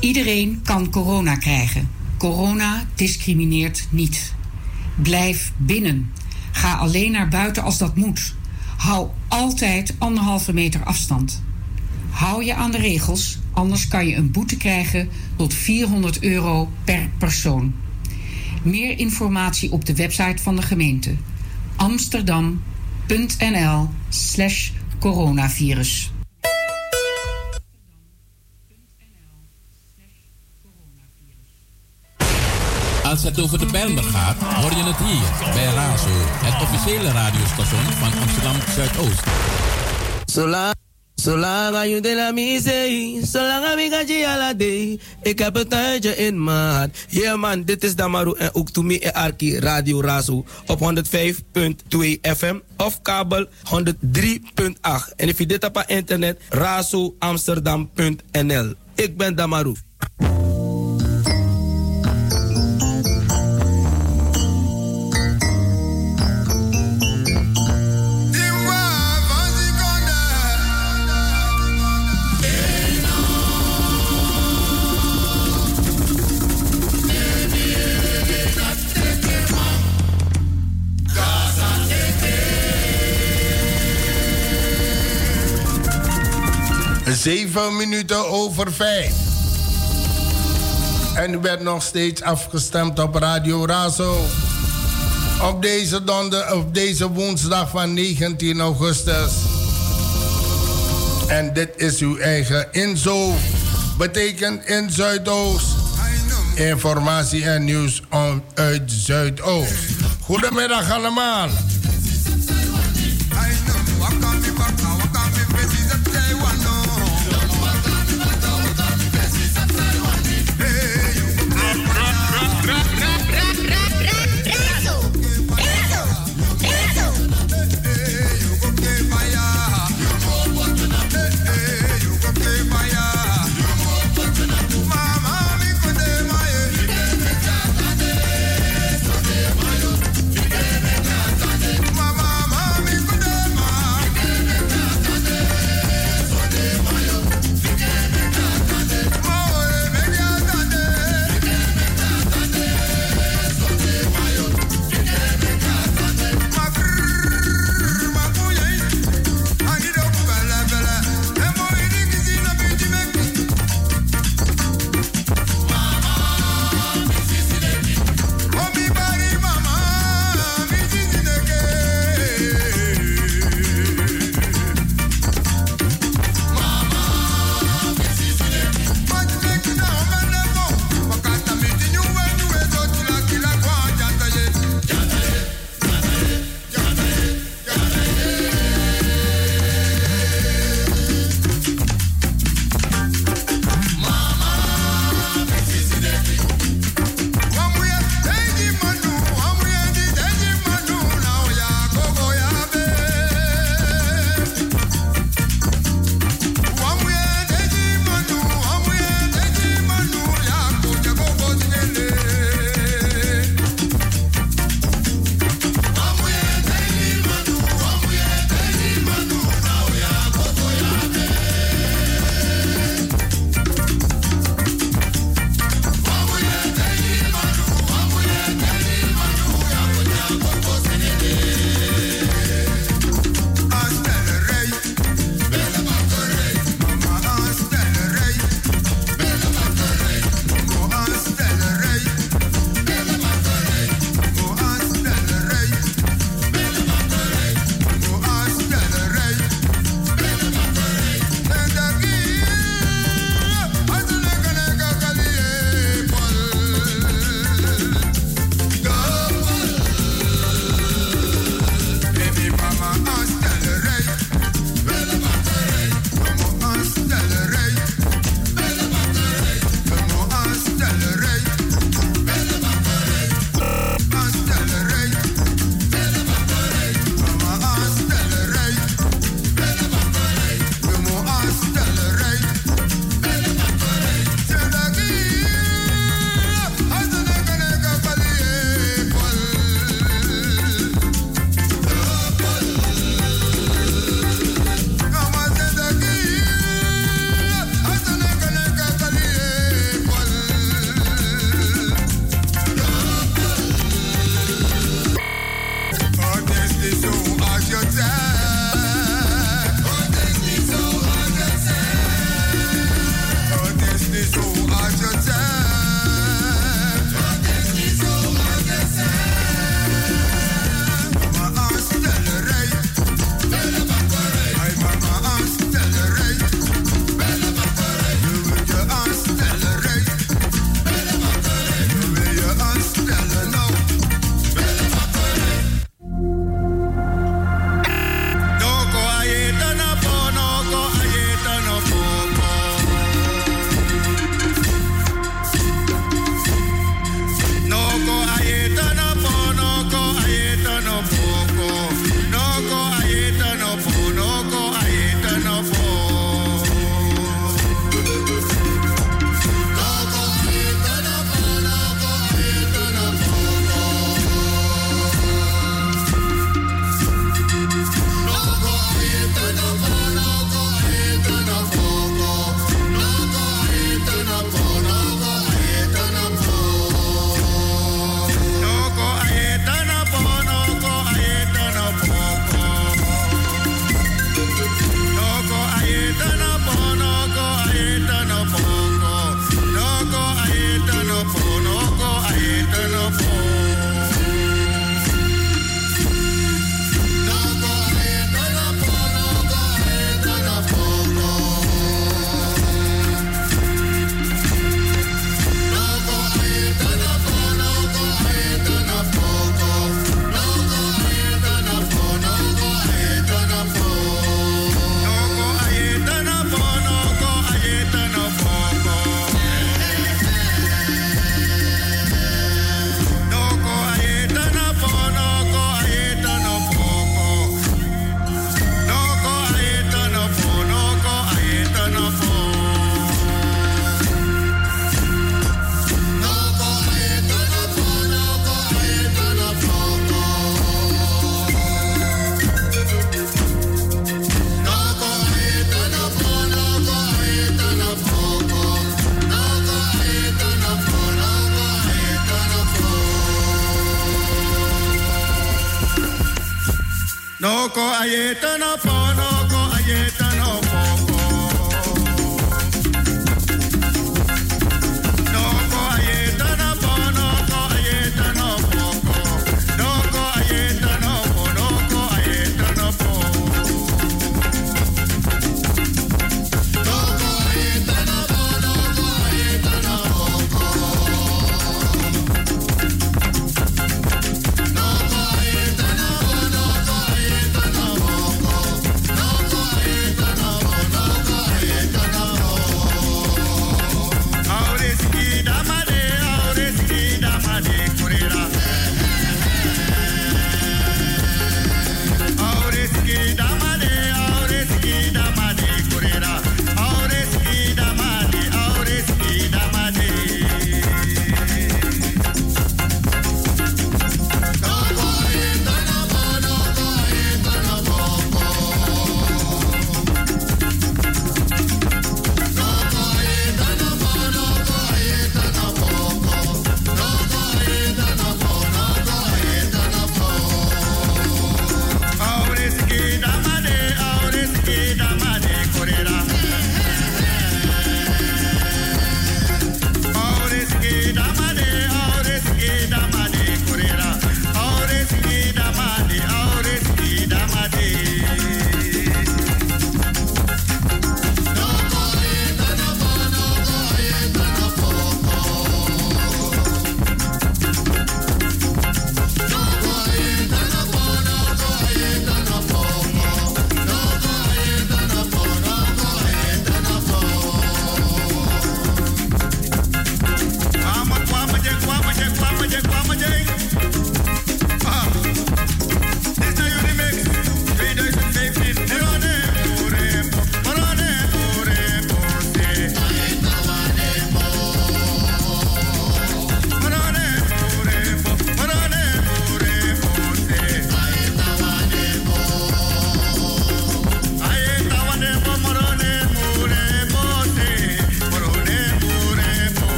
Iedereen kan corona krijgen. Corona discrimineert niet. Blijf binnen. Ga alleen naar buiten als dat moet. Hou altijd anderhalve meter afstand. Hou je aan de regels, anders kan je een boete krijgen tot 400 euro per persoon. Meer informatie op de website van de gemeente amsterdam.nl/slash Als het over de Bijlmer gaat, hoor je het hier bij Razo, het officiële radiostation van Amsterdam Zuidoost. Zolang, zolang je de la misee, zolang ik je ala day. Ik heb het tijdje in maat. Yeah man, dit is Damaru en ook to me en Arki Radio Razo op 105.2 FM of kabel 103.8. En if je dit op internet, razoamsterdam.nl. Ik ben Damaru. Zeven minuten over vijf. En u bent nog steeds afgestemd op Radio Razo. Op deze, donder, op deze woensdag van 19 augustus. En dit is uw eigen Inzo. Betekent in Zuidoost. Informatie en nieuws uit Zuidoost. Goedemiddag allemaal.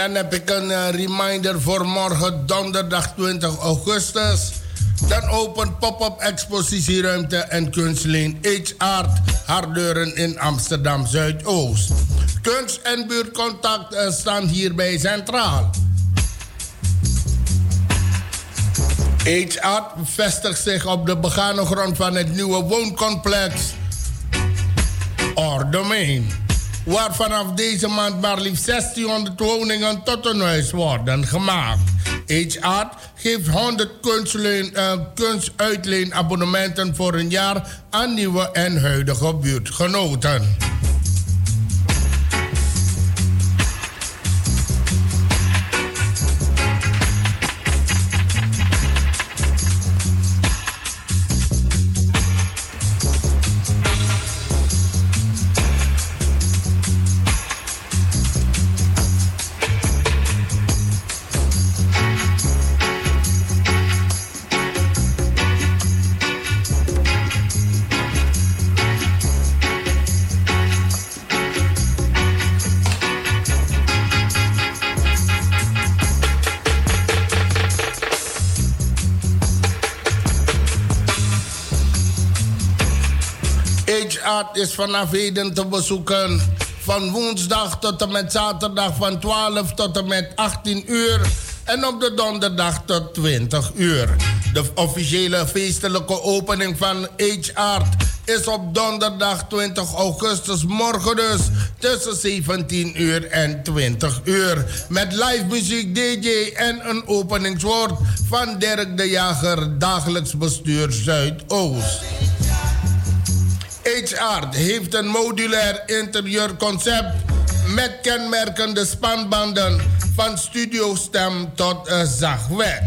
dan heb ik een eh, reminder voor morgen donderdag 20 augustus. Dan open pop-up expositieruimte en kunstleen H Art Hardeuren in Amsterdam Zuidoost. Kunst en buurtcontact eh, staan hierbij centraal. H Art vestigt zich op de begane grond van het nieuwe wooncomplex Ordomein. Waar vanaf deze maand maar liefst 1600 woningen tot een huis worden gemaakt. HR geeft 100 kunstleen, uh, kunstuitleenabonnementen voor een jaar aan nieuwe en huidige buurtgenoten. Is vanaf heden te bezoeken. Van woensdag tot en met zaterdag van 12 tot en met 18 uur. En op de donderdag tot 20 uur. De officiële feestelijke opening van H-Art is op donderdag 20 augustus morgen dus tussen 17 uur en 20 uur. Met live muziek, DJ en een openingswoord van Dirk de Jager, dagelijks bestuur Zuidoost. HR heeft een modulair interieurconcept met kenmerkende spanbanden van studiostem tot uh, zachtwet.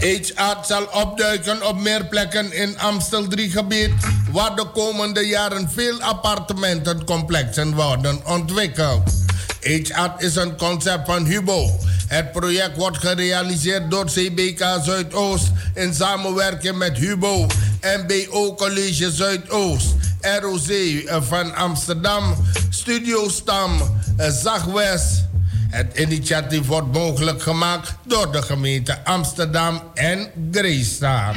HR zal opduiken op meer plekken in Amstel 3 gebied, waar de komende jaren veel appartementencomplexen worden ontwikkeld. HR is een concept van Hubo. Het project wordt gerealiseerd door CBK Zuidoost in samenwerking met Hubo MBO College Zuidoost, ROC van Amsterdam, Studio Stam, Zagwest. Het initiatief wordt mogelijk gemaakt door de gemeente Amsterdam en Greestaat.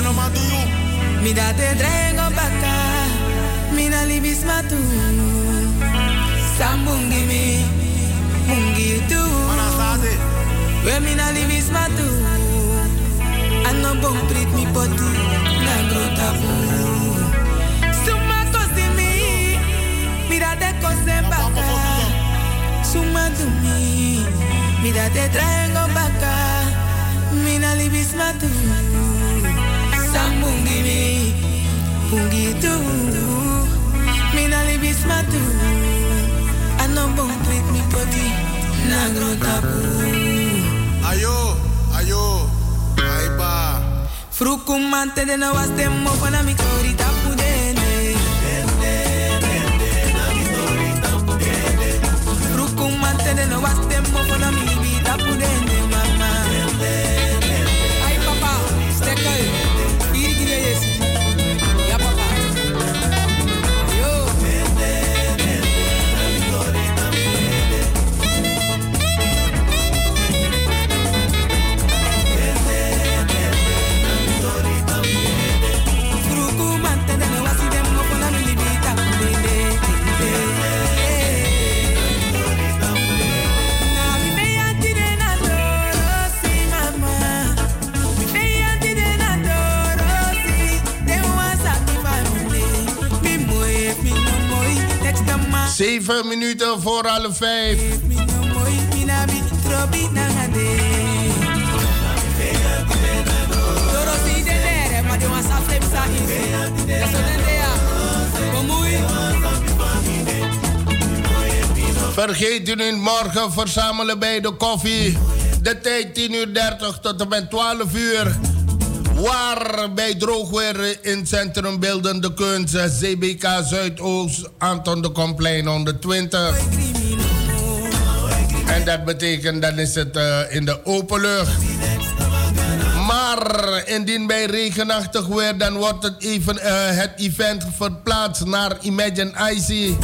dumi, mi date drengo baka. Mi na libis matu, sambungi mi, mungi tu. We mi na libis matu, ano bom prit mi poti, na grota. Suma kosimi, mi. Date kosen baka. Suma dumi, mira te traigo baka, mina libis matu, sambungi mi, pungi tu, mina libis matu, anon bon tweet mi poti, na grotapu. Ayo, ayo, aiba. Frukumante de no was temmo pana mi Zeven minuten voor alle vijf. Vergeet u niet morgen verzamelen bij de koffie. De tijd 10 uur 30 tot en met 12 uur. Waar bij droog weer in Centrum Beeldende Kunst, CBK Zuidoost, Anton de Komplein 120. En dat betekent, dan is het eh, in de open lucht. Maar indien bij regenachtig weer, dan wordt het, even, eh, het event verplaatst naar Imagine Icy.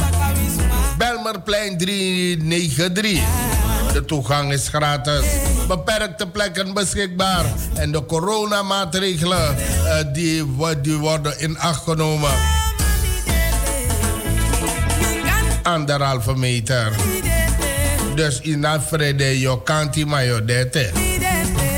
Belmerplein 393. De toegang is gratis. Beperkte plekken beschikbaar. En de coronamaatregelen uh, die, worden in acht genomen. Anderhalve meter. Dus in Afrede, je kan niet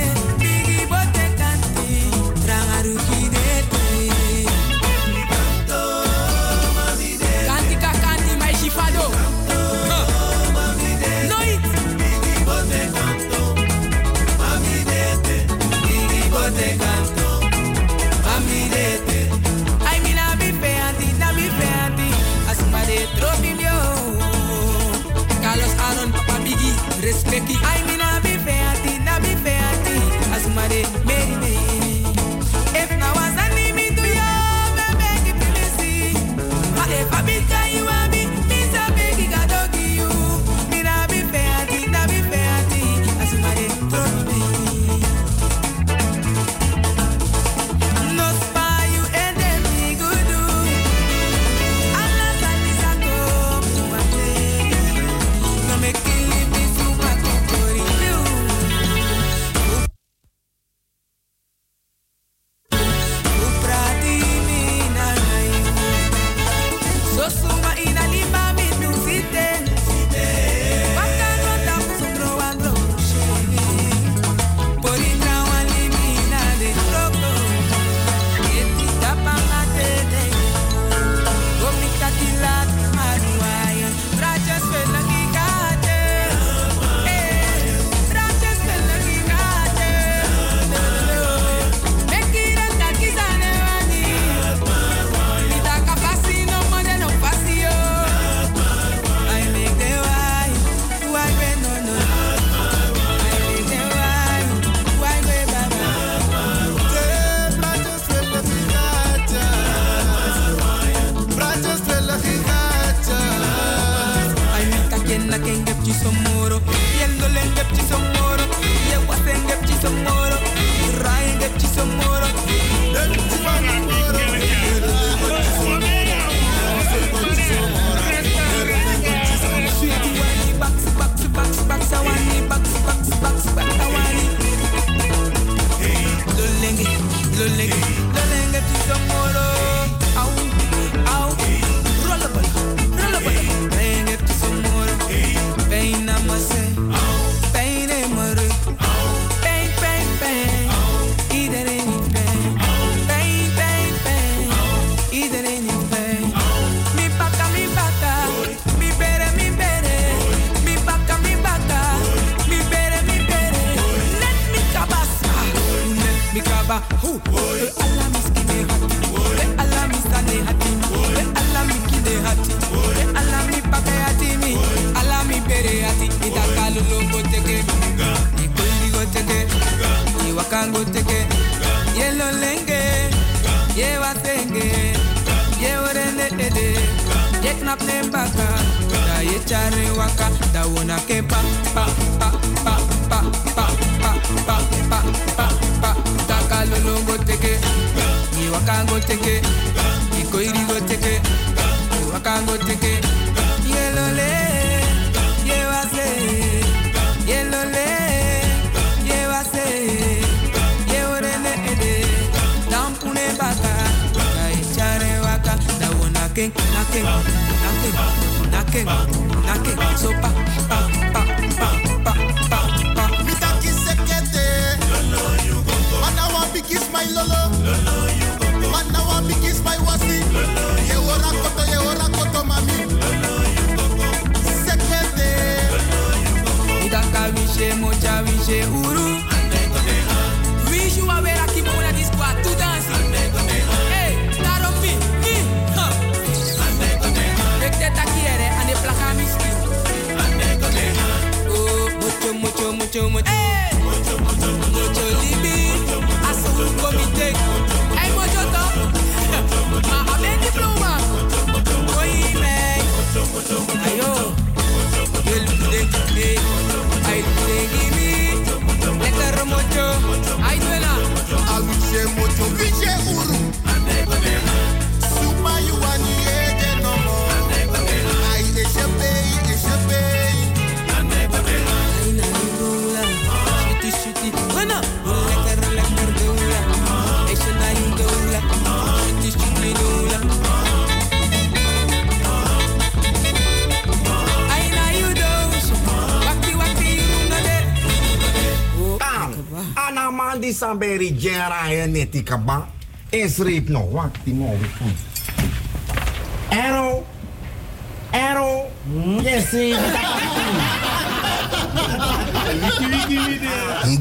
Iwakon go teke, Iwakon go teke, Ikoiri go teke, Iwakon go teke, Yelole, Yewase, Yelole, Yewase, Yeworene ede, Dampune baka, Kaichare waka, Dawona king, Naking, Naking, Naking, so Sopa. Samberi jera ya neti. Is reep no wat die mo Ero. Ero. Yes,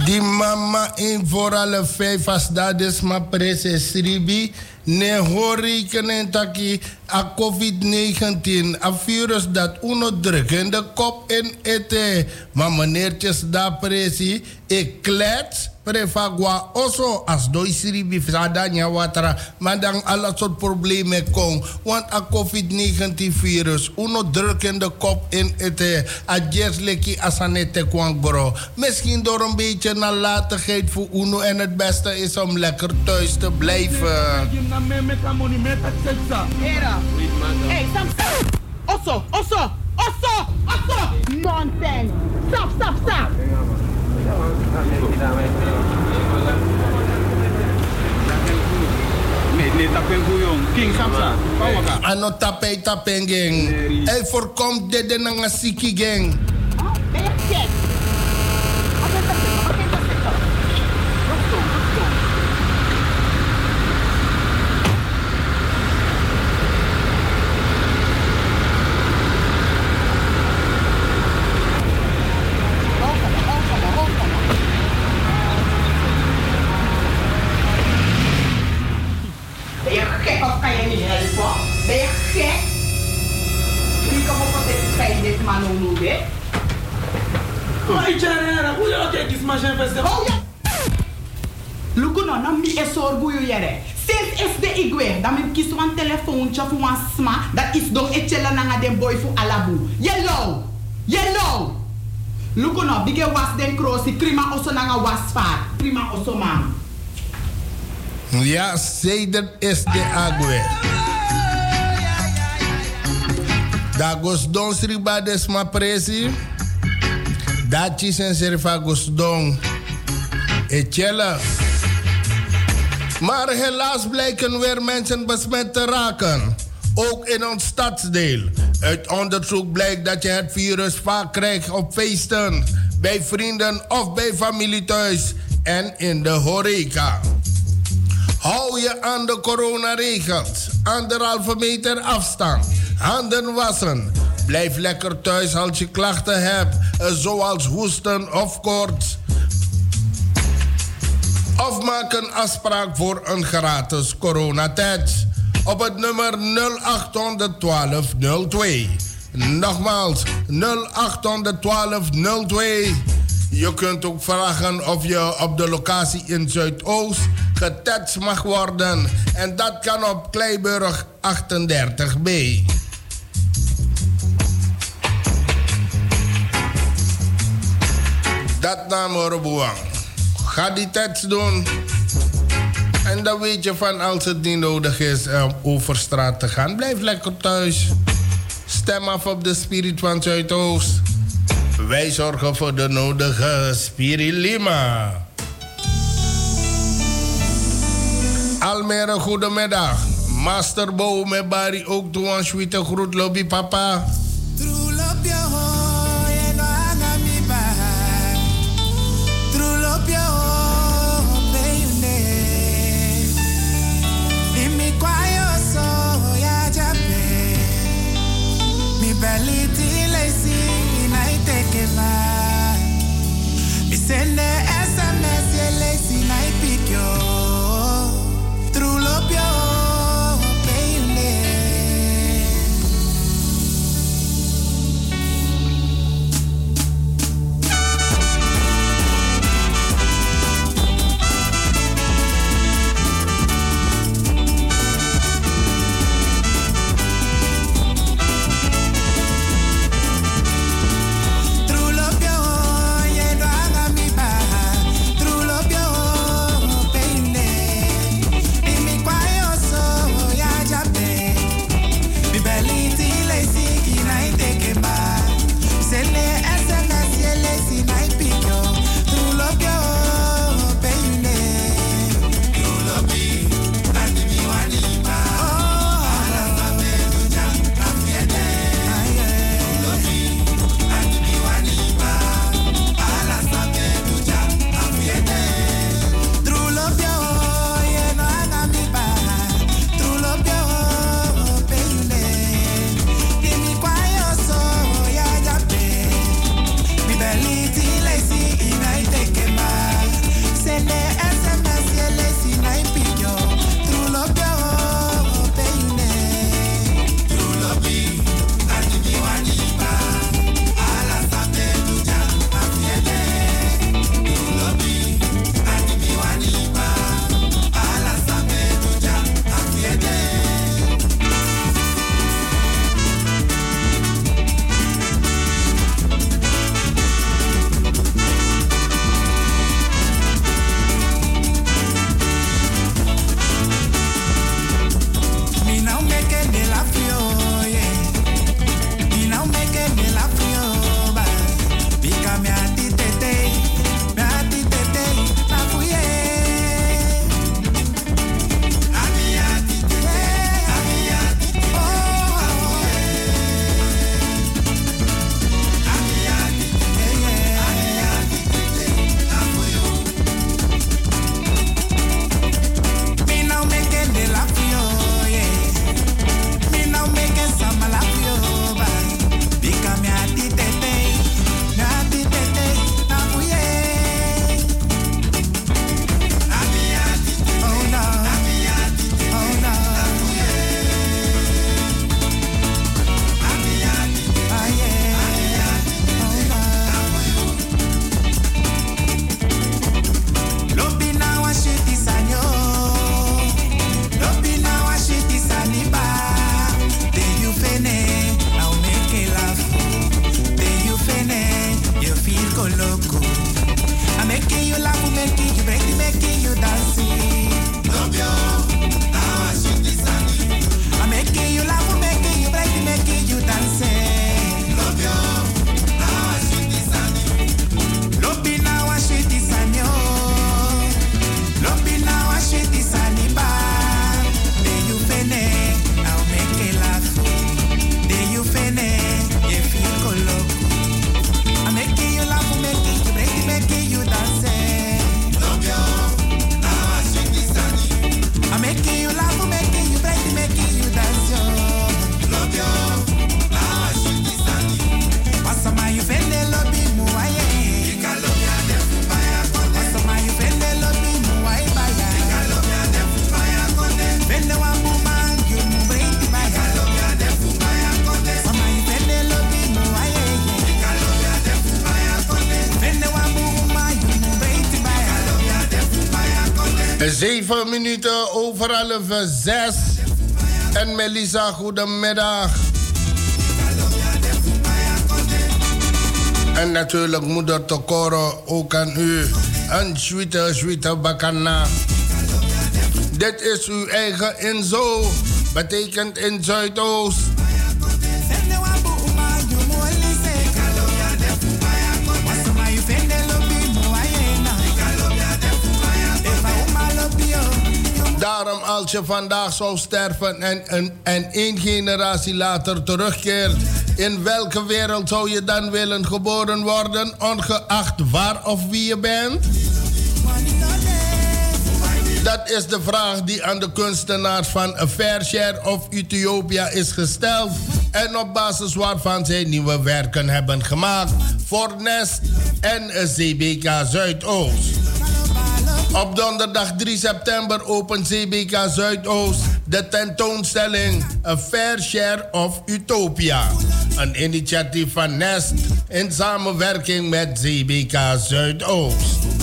Die mama in voor alle vijf als dat is maar precies ribi. Ne horen taki a COVID-19, a virus dat onderdrukt de kop in ete. Maar meneertjes daar precies, ik klets prefagwa oso as doi siribi sadanya watara. Maar dan alle soort problemen kom. Want a COVID-19 virus, onderdrukt de kop in ete. A jesleki asanete kwangoro. Misschien door een beetje nalatigheid voor Uno. En het beste is om lekker thuis te blijven. Hey, stop, stop. Osso, osso, osso, osso. Nonsense. Stop, stop, stop. Ano tapay tapeng geng. Ay voorkomt dit en nga siki geng. Sma, dat is don e nanga den boy fu alabu. Yellow! Yellow! Luku no, bige was den krosi, prima oso nanga was vaar. Prima oso. Ja, Seder is de agwe. Dagos don sriba des ma presi. Dachi sen serfa gos don. Echella. Maar helaas blijken weer mensen besmet te raken. Ook in ons stadsdeel. Uit onderzoek blijkt dat je het virus vaak krijgt op feesten, bij vrienden of bij familie thuis en in de horeca. Hou je aan de coronaregels. Anderhalve meter afstand. Handen wassen. Blijf lekker thuis als je klachten hebt, zoals hoesten of koorts. Of maak een afspraak voor een gratis coronatest. Op het nummer 0812 02. Nogmaals, 0812 02. Je kunt ook vragen of je op de locatie in Zuidoost getest mag worden. En dat kan op Kleiburg 38b. Dat naam Orobuang. Ga die test doen. En dan weet je van als het niet nodig is om over straat te gaan. Blijf lekker thuis. Stem af op de spirit van Zuidoost. Wij zorgen voor de nodige spirilima. Almere, goedemiddag. Master Bo met Barry ook toe aan Sweete groet lobby papa. Send the 7 minuten over half 6. En Melissa, goedemiddag. En natuurlijk moeder Tokoro, ook aan u. Een zwitte, zwitte bakana. Dit is uw eigen inzo. Betekent in Zuidoost. Als je vandaag zou sterven en, en, en één generatie later terugkeert, in welke wereld zou je dan willen geboren worden, ongeacht waar of wie je bent? Dat is de vraag die aan de kunstenaars van Fair Share of Ethiopia is gesteld. En op basis waarvan zij nieuwe werken hebben gemaakt voor Nest en CBK Zuidoost. Op donderdag 3 september opent CBK Zuidoost de tentoonstelling A Fair Share of Utopia. Een initiatief van Nest in samenwerking met CBK Zuidoost.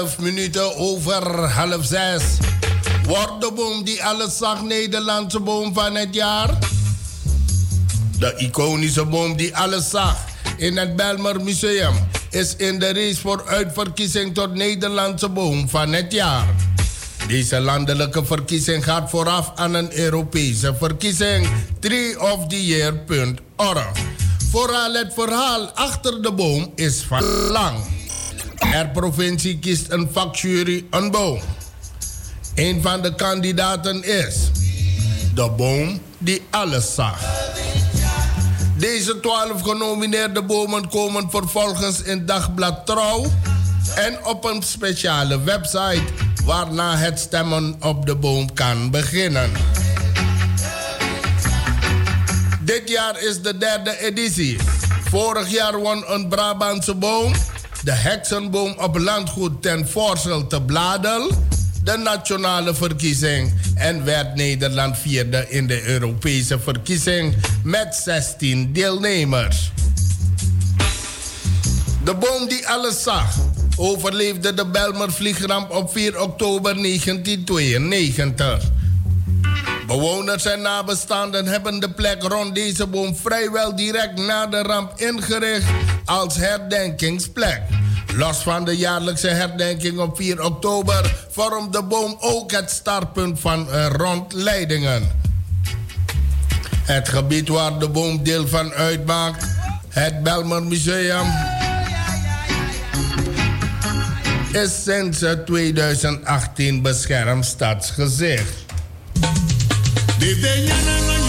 11 minuten over half 6. Wordt de boom die alles zag, Nederlandse boom van het jaar. De iconische boom die alles zag in het Belmer Museum is in de race voor uitverkiezing tot Nederlandse boom van het jaar. Deze landelijke verkiezing gaat vooraf aan een Europese verkiezing. 3 of the Year.org. Vooral het verhaal achter de boom is van lang. Er provincie kiest een vakjury een boom. Een van de kandidaten is de boom die alles zag. Deze twaalf genomineerde bomen komen vervolgens in Dagblad Trouw en op een speciale website waarna het stemmen op de boom kan beginnen. Dit jaar is de derde editie. Vorig jaar won een Brabantse boom, de heksenboom op landgoed ten Voorsel te Bladel, de nationale verkiezing en werd Nederland vierde in de Europese verkiezing met 16 deelnemers. De boom die alles zag, overleefde de Belmer vliegramp op 4 oktober 1992. Bewoners en nabestaanden hebben de plek rond deze boom vrijwel direct na de ramp ingericht als herdenkingsplek. Los van de jaarlijkse herdenking op 4 oktober vormt de boom ook het startpunt van eh, rondleidingen. Het gebied waar de boom deel van uitmaakt, het Belmer Museum, is sinds eh, 2018 beschermd stadsgezicht. De denyana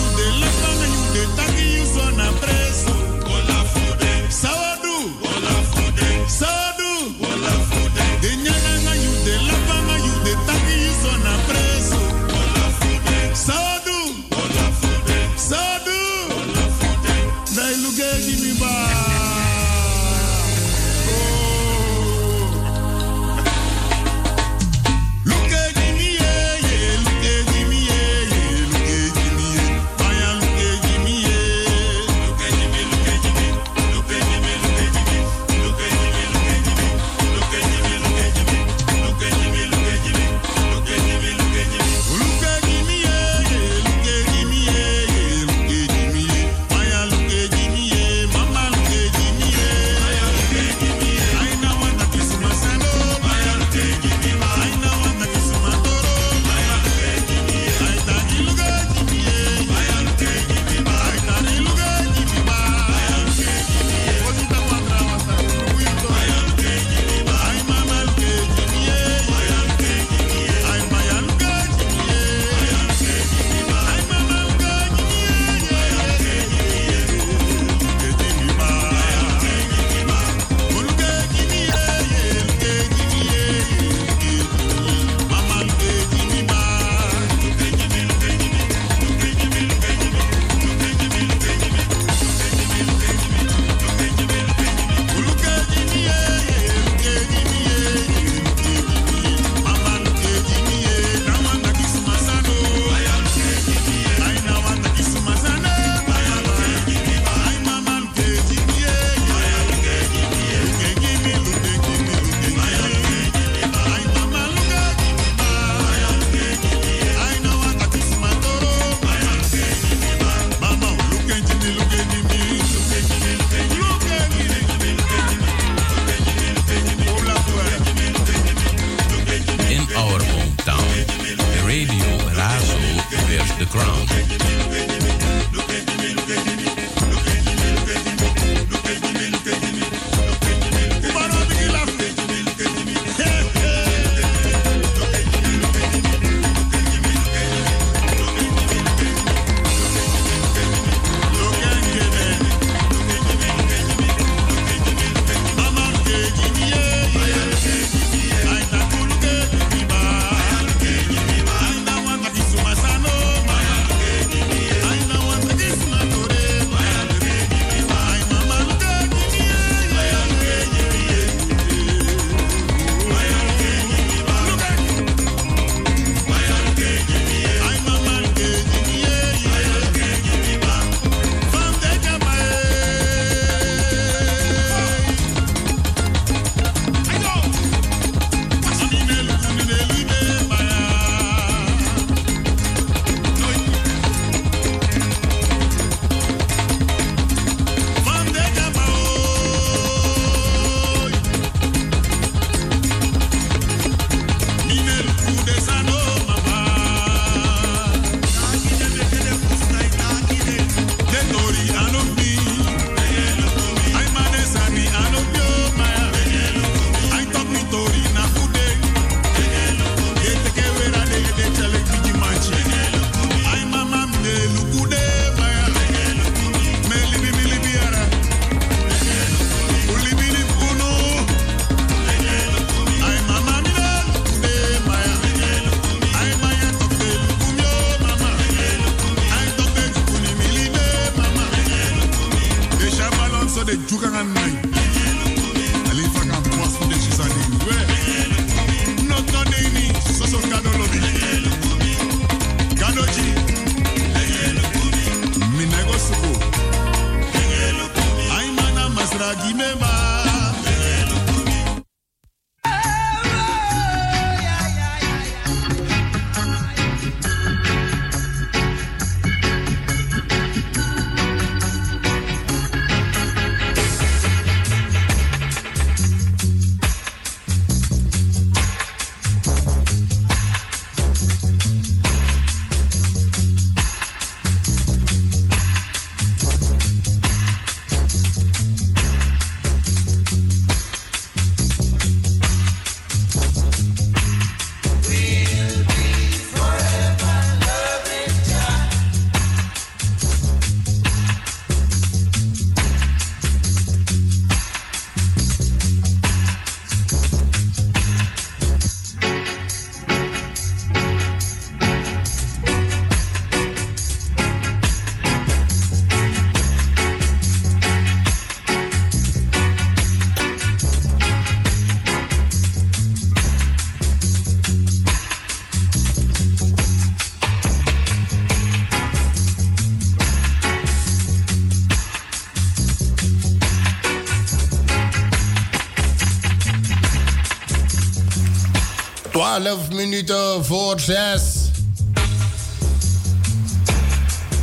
12 minuten voor 6.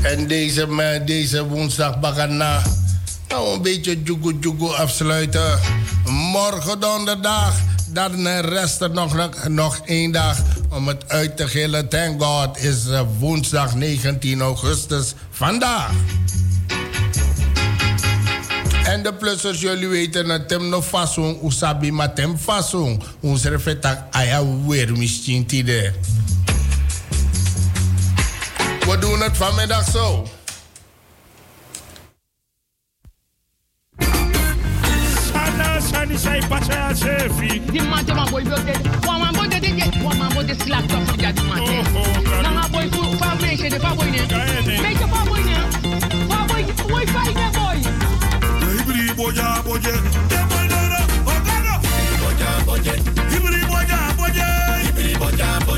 En deze, deze woensdag bagana. Nou, een beetje jugu jugu afsluiten. Morgen donderdag. Dan rest er nog, nog, één dag om het uit te gillen. Thank God is eh, woensdag 19 augustus vandaag. En de plussers, jullie weten het tem no fason, usabi ma tem fason. Ons refetak aya weer misschien tide. We doen het vanmiddag zo. Sana sani sai pacha chefi. Di mate ma boy blote. Wa ma boy de de wa ma boy de slap to for ja di mate. Na ma boy fu fa me she de fa boy ne. Me ke fa boy ne. Fa boy boy fa ne boy. Ibri boja boje. De boydora ogano. Boja boje.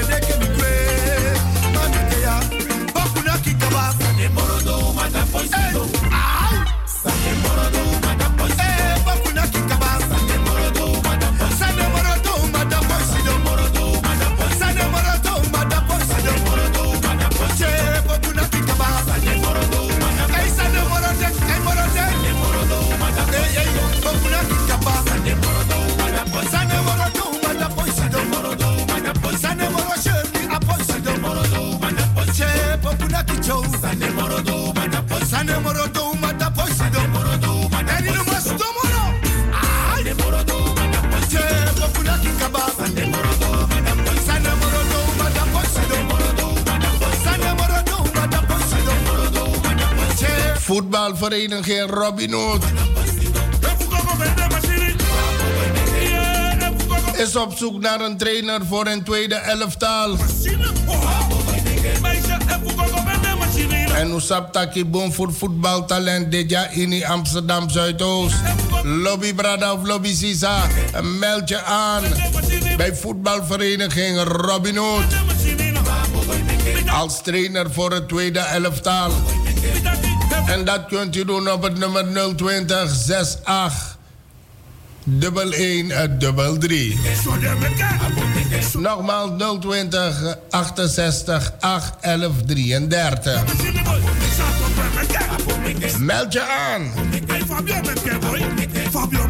Desde que me Voetbalvereniging Robin Hood is op zoek naar een trainer voor een tweede elftal. En Oesap Taki Boom voor voetbaltalent dit jaar in Amsterdam Zuidoost. Lobby Brada of Lobby Sisa, meld je aan bij voetbalvereniging Robin Hood. Als trainer voor het tweede elftal. En dat kunt u doen op het nummer 020 68 1133. Nogmaals 020 68 8 11 33. Meld je aan. Fabio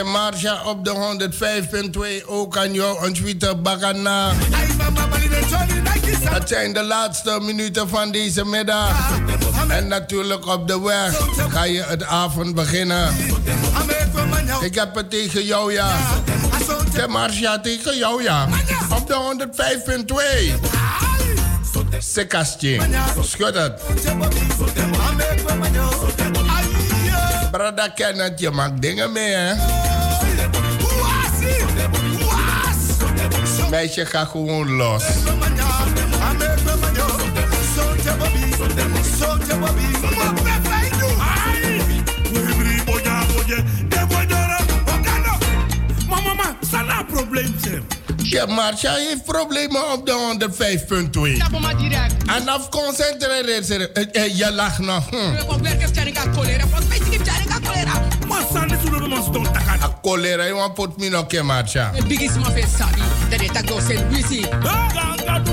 sobia. Kemarsha op de 105.2 ook aan jou een Twitter bagana. Het zijn de laatste minuten van deze middag. En natuurlijk op de weg ga je het avond beginnen. Ik heb het tegen jou, ja. Kemarsha tegen jou, ja. Op de 105.2. Sekastje. Schud het. Brada Kenneth, je maakt dingen mee, hè? Meisje, ga gewoon los. Mama, sana probleem zijn. Ja, Marcia heeft problemen op de 105.2. Ja, maar direct. En af concentreer je. Eh, eh, Je lacht nog. Hm. A cholera, you want put me no ke marcha. The biggest mafia sabi that they tag us and we see.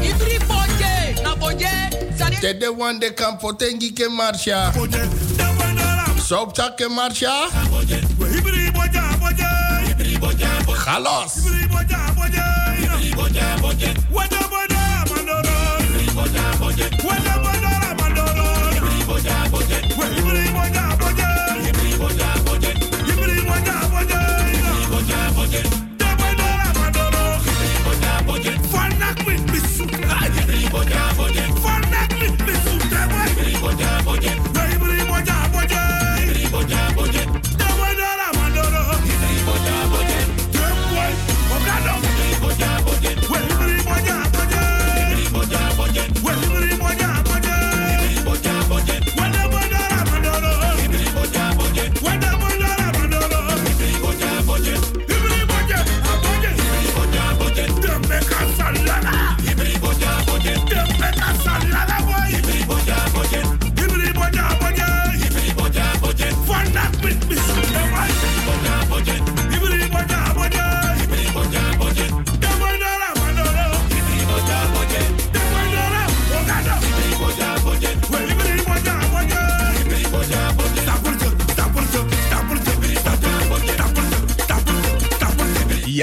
Ibri boje, na boje, sani. Te de one de kan potengi ke marcha. Sop tak ke marcha.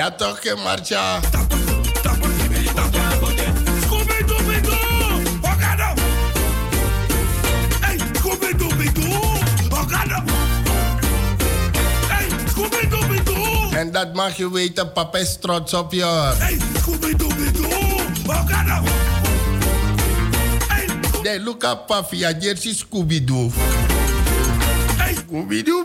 Ja toch, ke marcha. En dat mag je weten, papa is trots op je. Hey, Nee, look up, papi, ja, jersey Scooby-Doo. Scooby-Doo-Bidoo.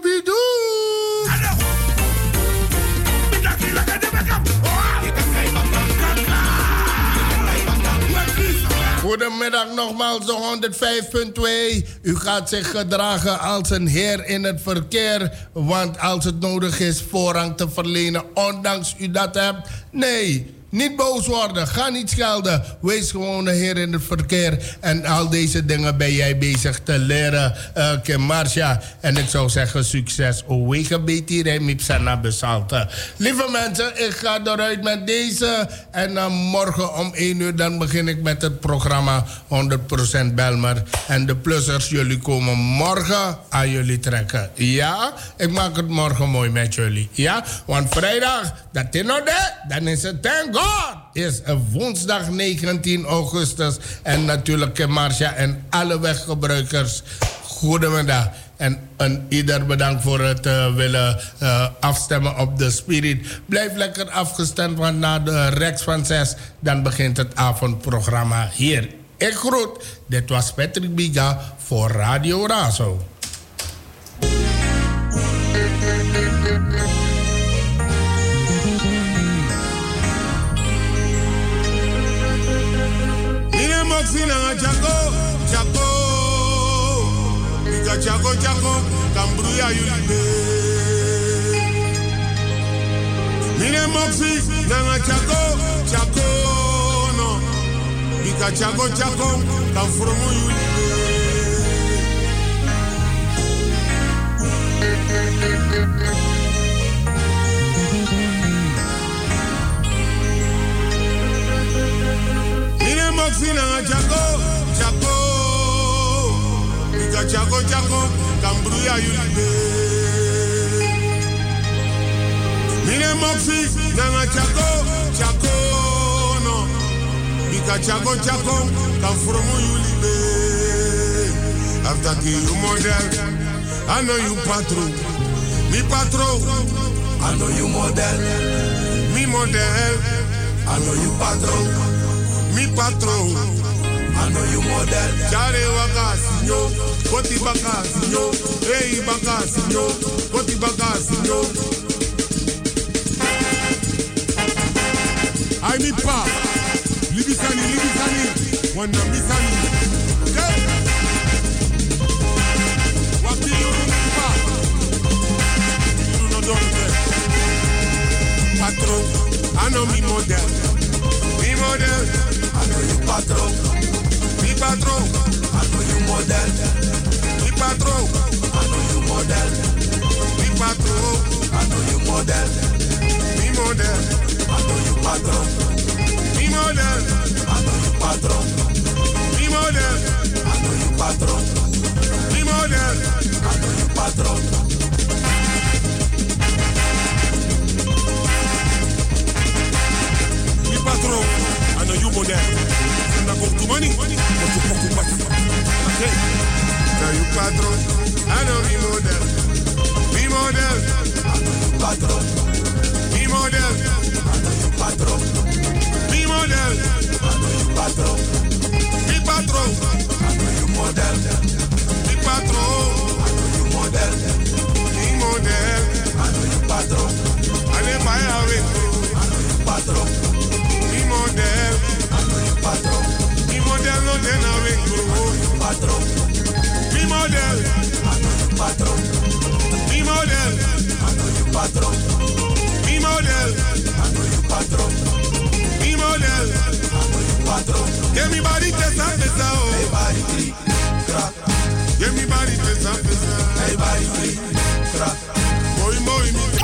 Goedemiddag nogmaals, de 105.2. U gaat zich gedragen als een heer in het verkeer. Want als het nodig is voorrang te verlenen, ondanks u dat hebt. Nee, niet boos worden. Ga niet schelden. Wees gewoon een heer in het verkeer. En al deze dingen ben jij bezig te leren, uh, Kim Marcia. En ik zou zeggen, succes. Owege beti remipsana besalte. Lieve mensen, ik ga eruit met deze. En dan morgen om 1 uur dan begin ik met het programma 100% Belmer. En de plussers, jullie komen morgen aan jullie trekken. Ja? Ik maak het morgen mooi met jullie. Ja? Want vrijdag, dat is nog de, dan is het thank God is een woensdag 19 augustus. En natuurlijk Marcia en alle weggebruikers. Goedemiddag. En, en ieder bedankt voor het uh, willen uh, afstemmen op de Spirit. Blijf lekker afgestemd, want na de Rex van 6... dan begint het avondprogramma hier. Ik groet. Dit was Patrick Biga voor Radio Razo. Sina Chaco, Chaco, Ika Chaco Chaco, Kambruya Yulibe. Mine Moxi, Nanga Chaco, Chaco, no, Ika Chaco Chaco, Kamfromo Yulibe. Ine moxina chaco, chaco. Ika chaco chaco, kambruya yulbe. Ine moxi nanga chaco, chaco no. Ika chaco chaco, kamfromo yulbe. After ki you model, I know you patron. Mi patron, I know you model. Mi model, I know you patron mi patrón. I know you model. Chare wakasinyo, koti bakasinyo, hey bakasinyo, koti bakasinyo. I mi pa, libisani, libisani, wana misani. Hey. Wakilu pa, you no don't Patron, I know me model, me model je patroon. Wie patroon? Ato je model. Wie patroon? Ato je model. Wie patroon? Ato je model. Wie model? Ato je patroon. Wie model? Ato je patroon. Wie model? Ato je patroon. Wie model? Ato je patroon go there. And I to money. But you you model. Model. Patron. Model. Model. Patron. Model. Model. Model. I patron. I model. tiene a ver con patrón. Mi modelo, a patrón. Mi modelo, a patrón. Mi modelo, a patrón. Mi modelo, a patrón. Que mi body te sabe sao. Hey body free, crap. Que mi barita te sabe sao. Hey body free, crap. Boy, boy.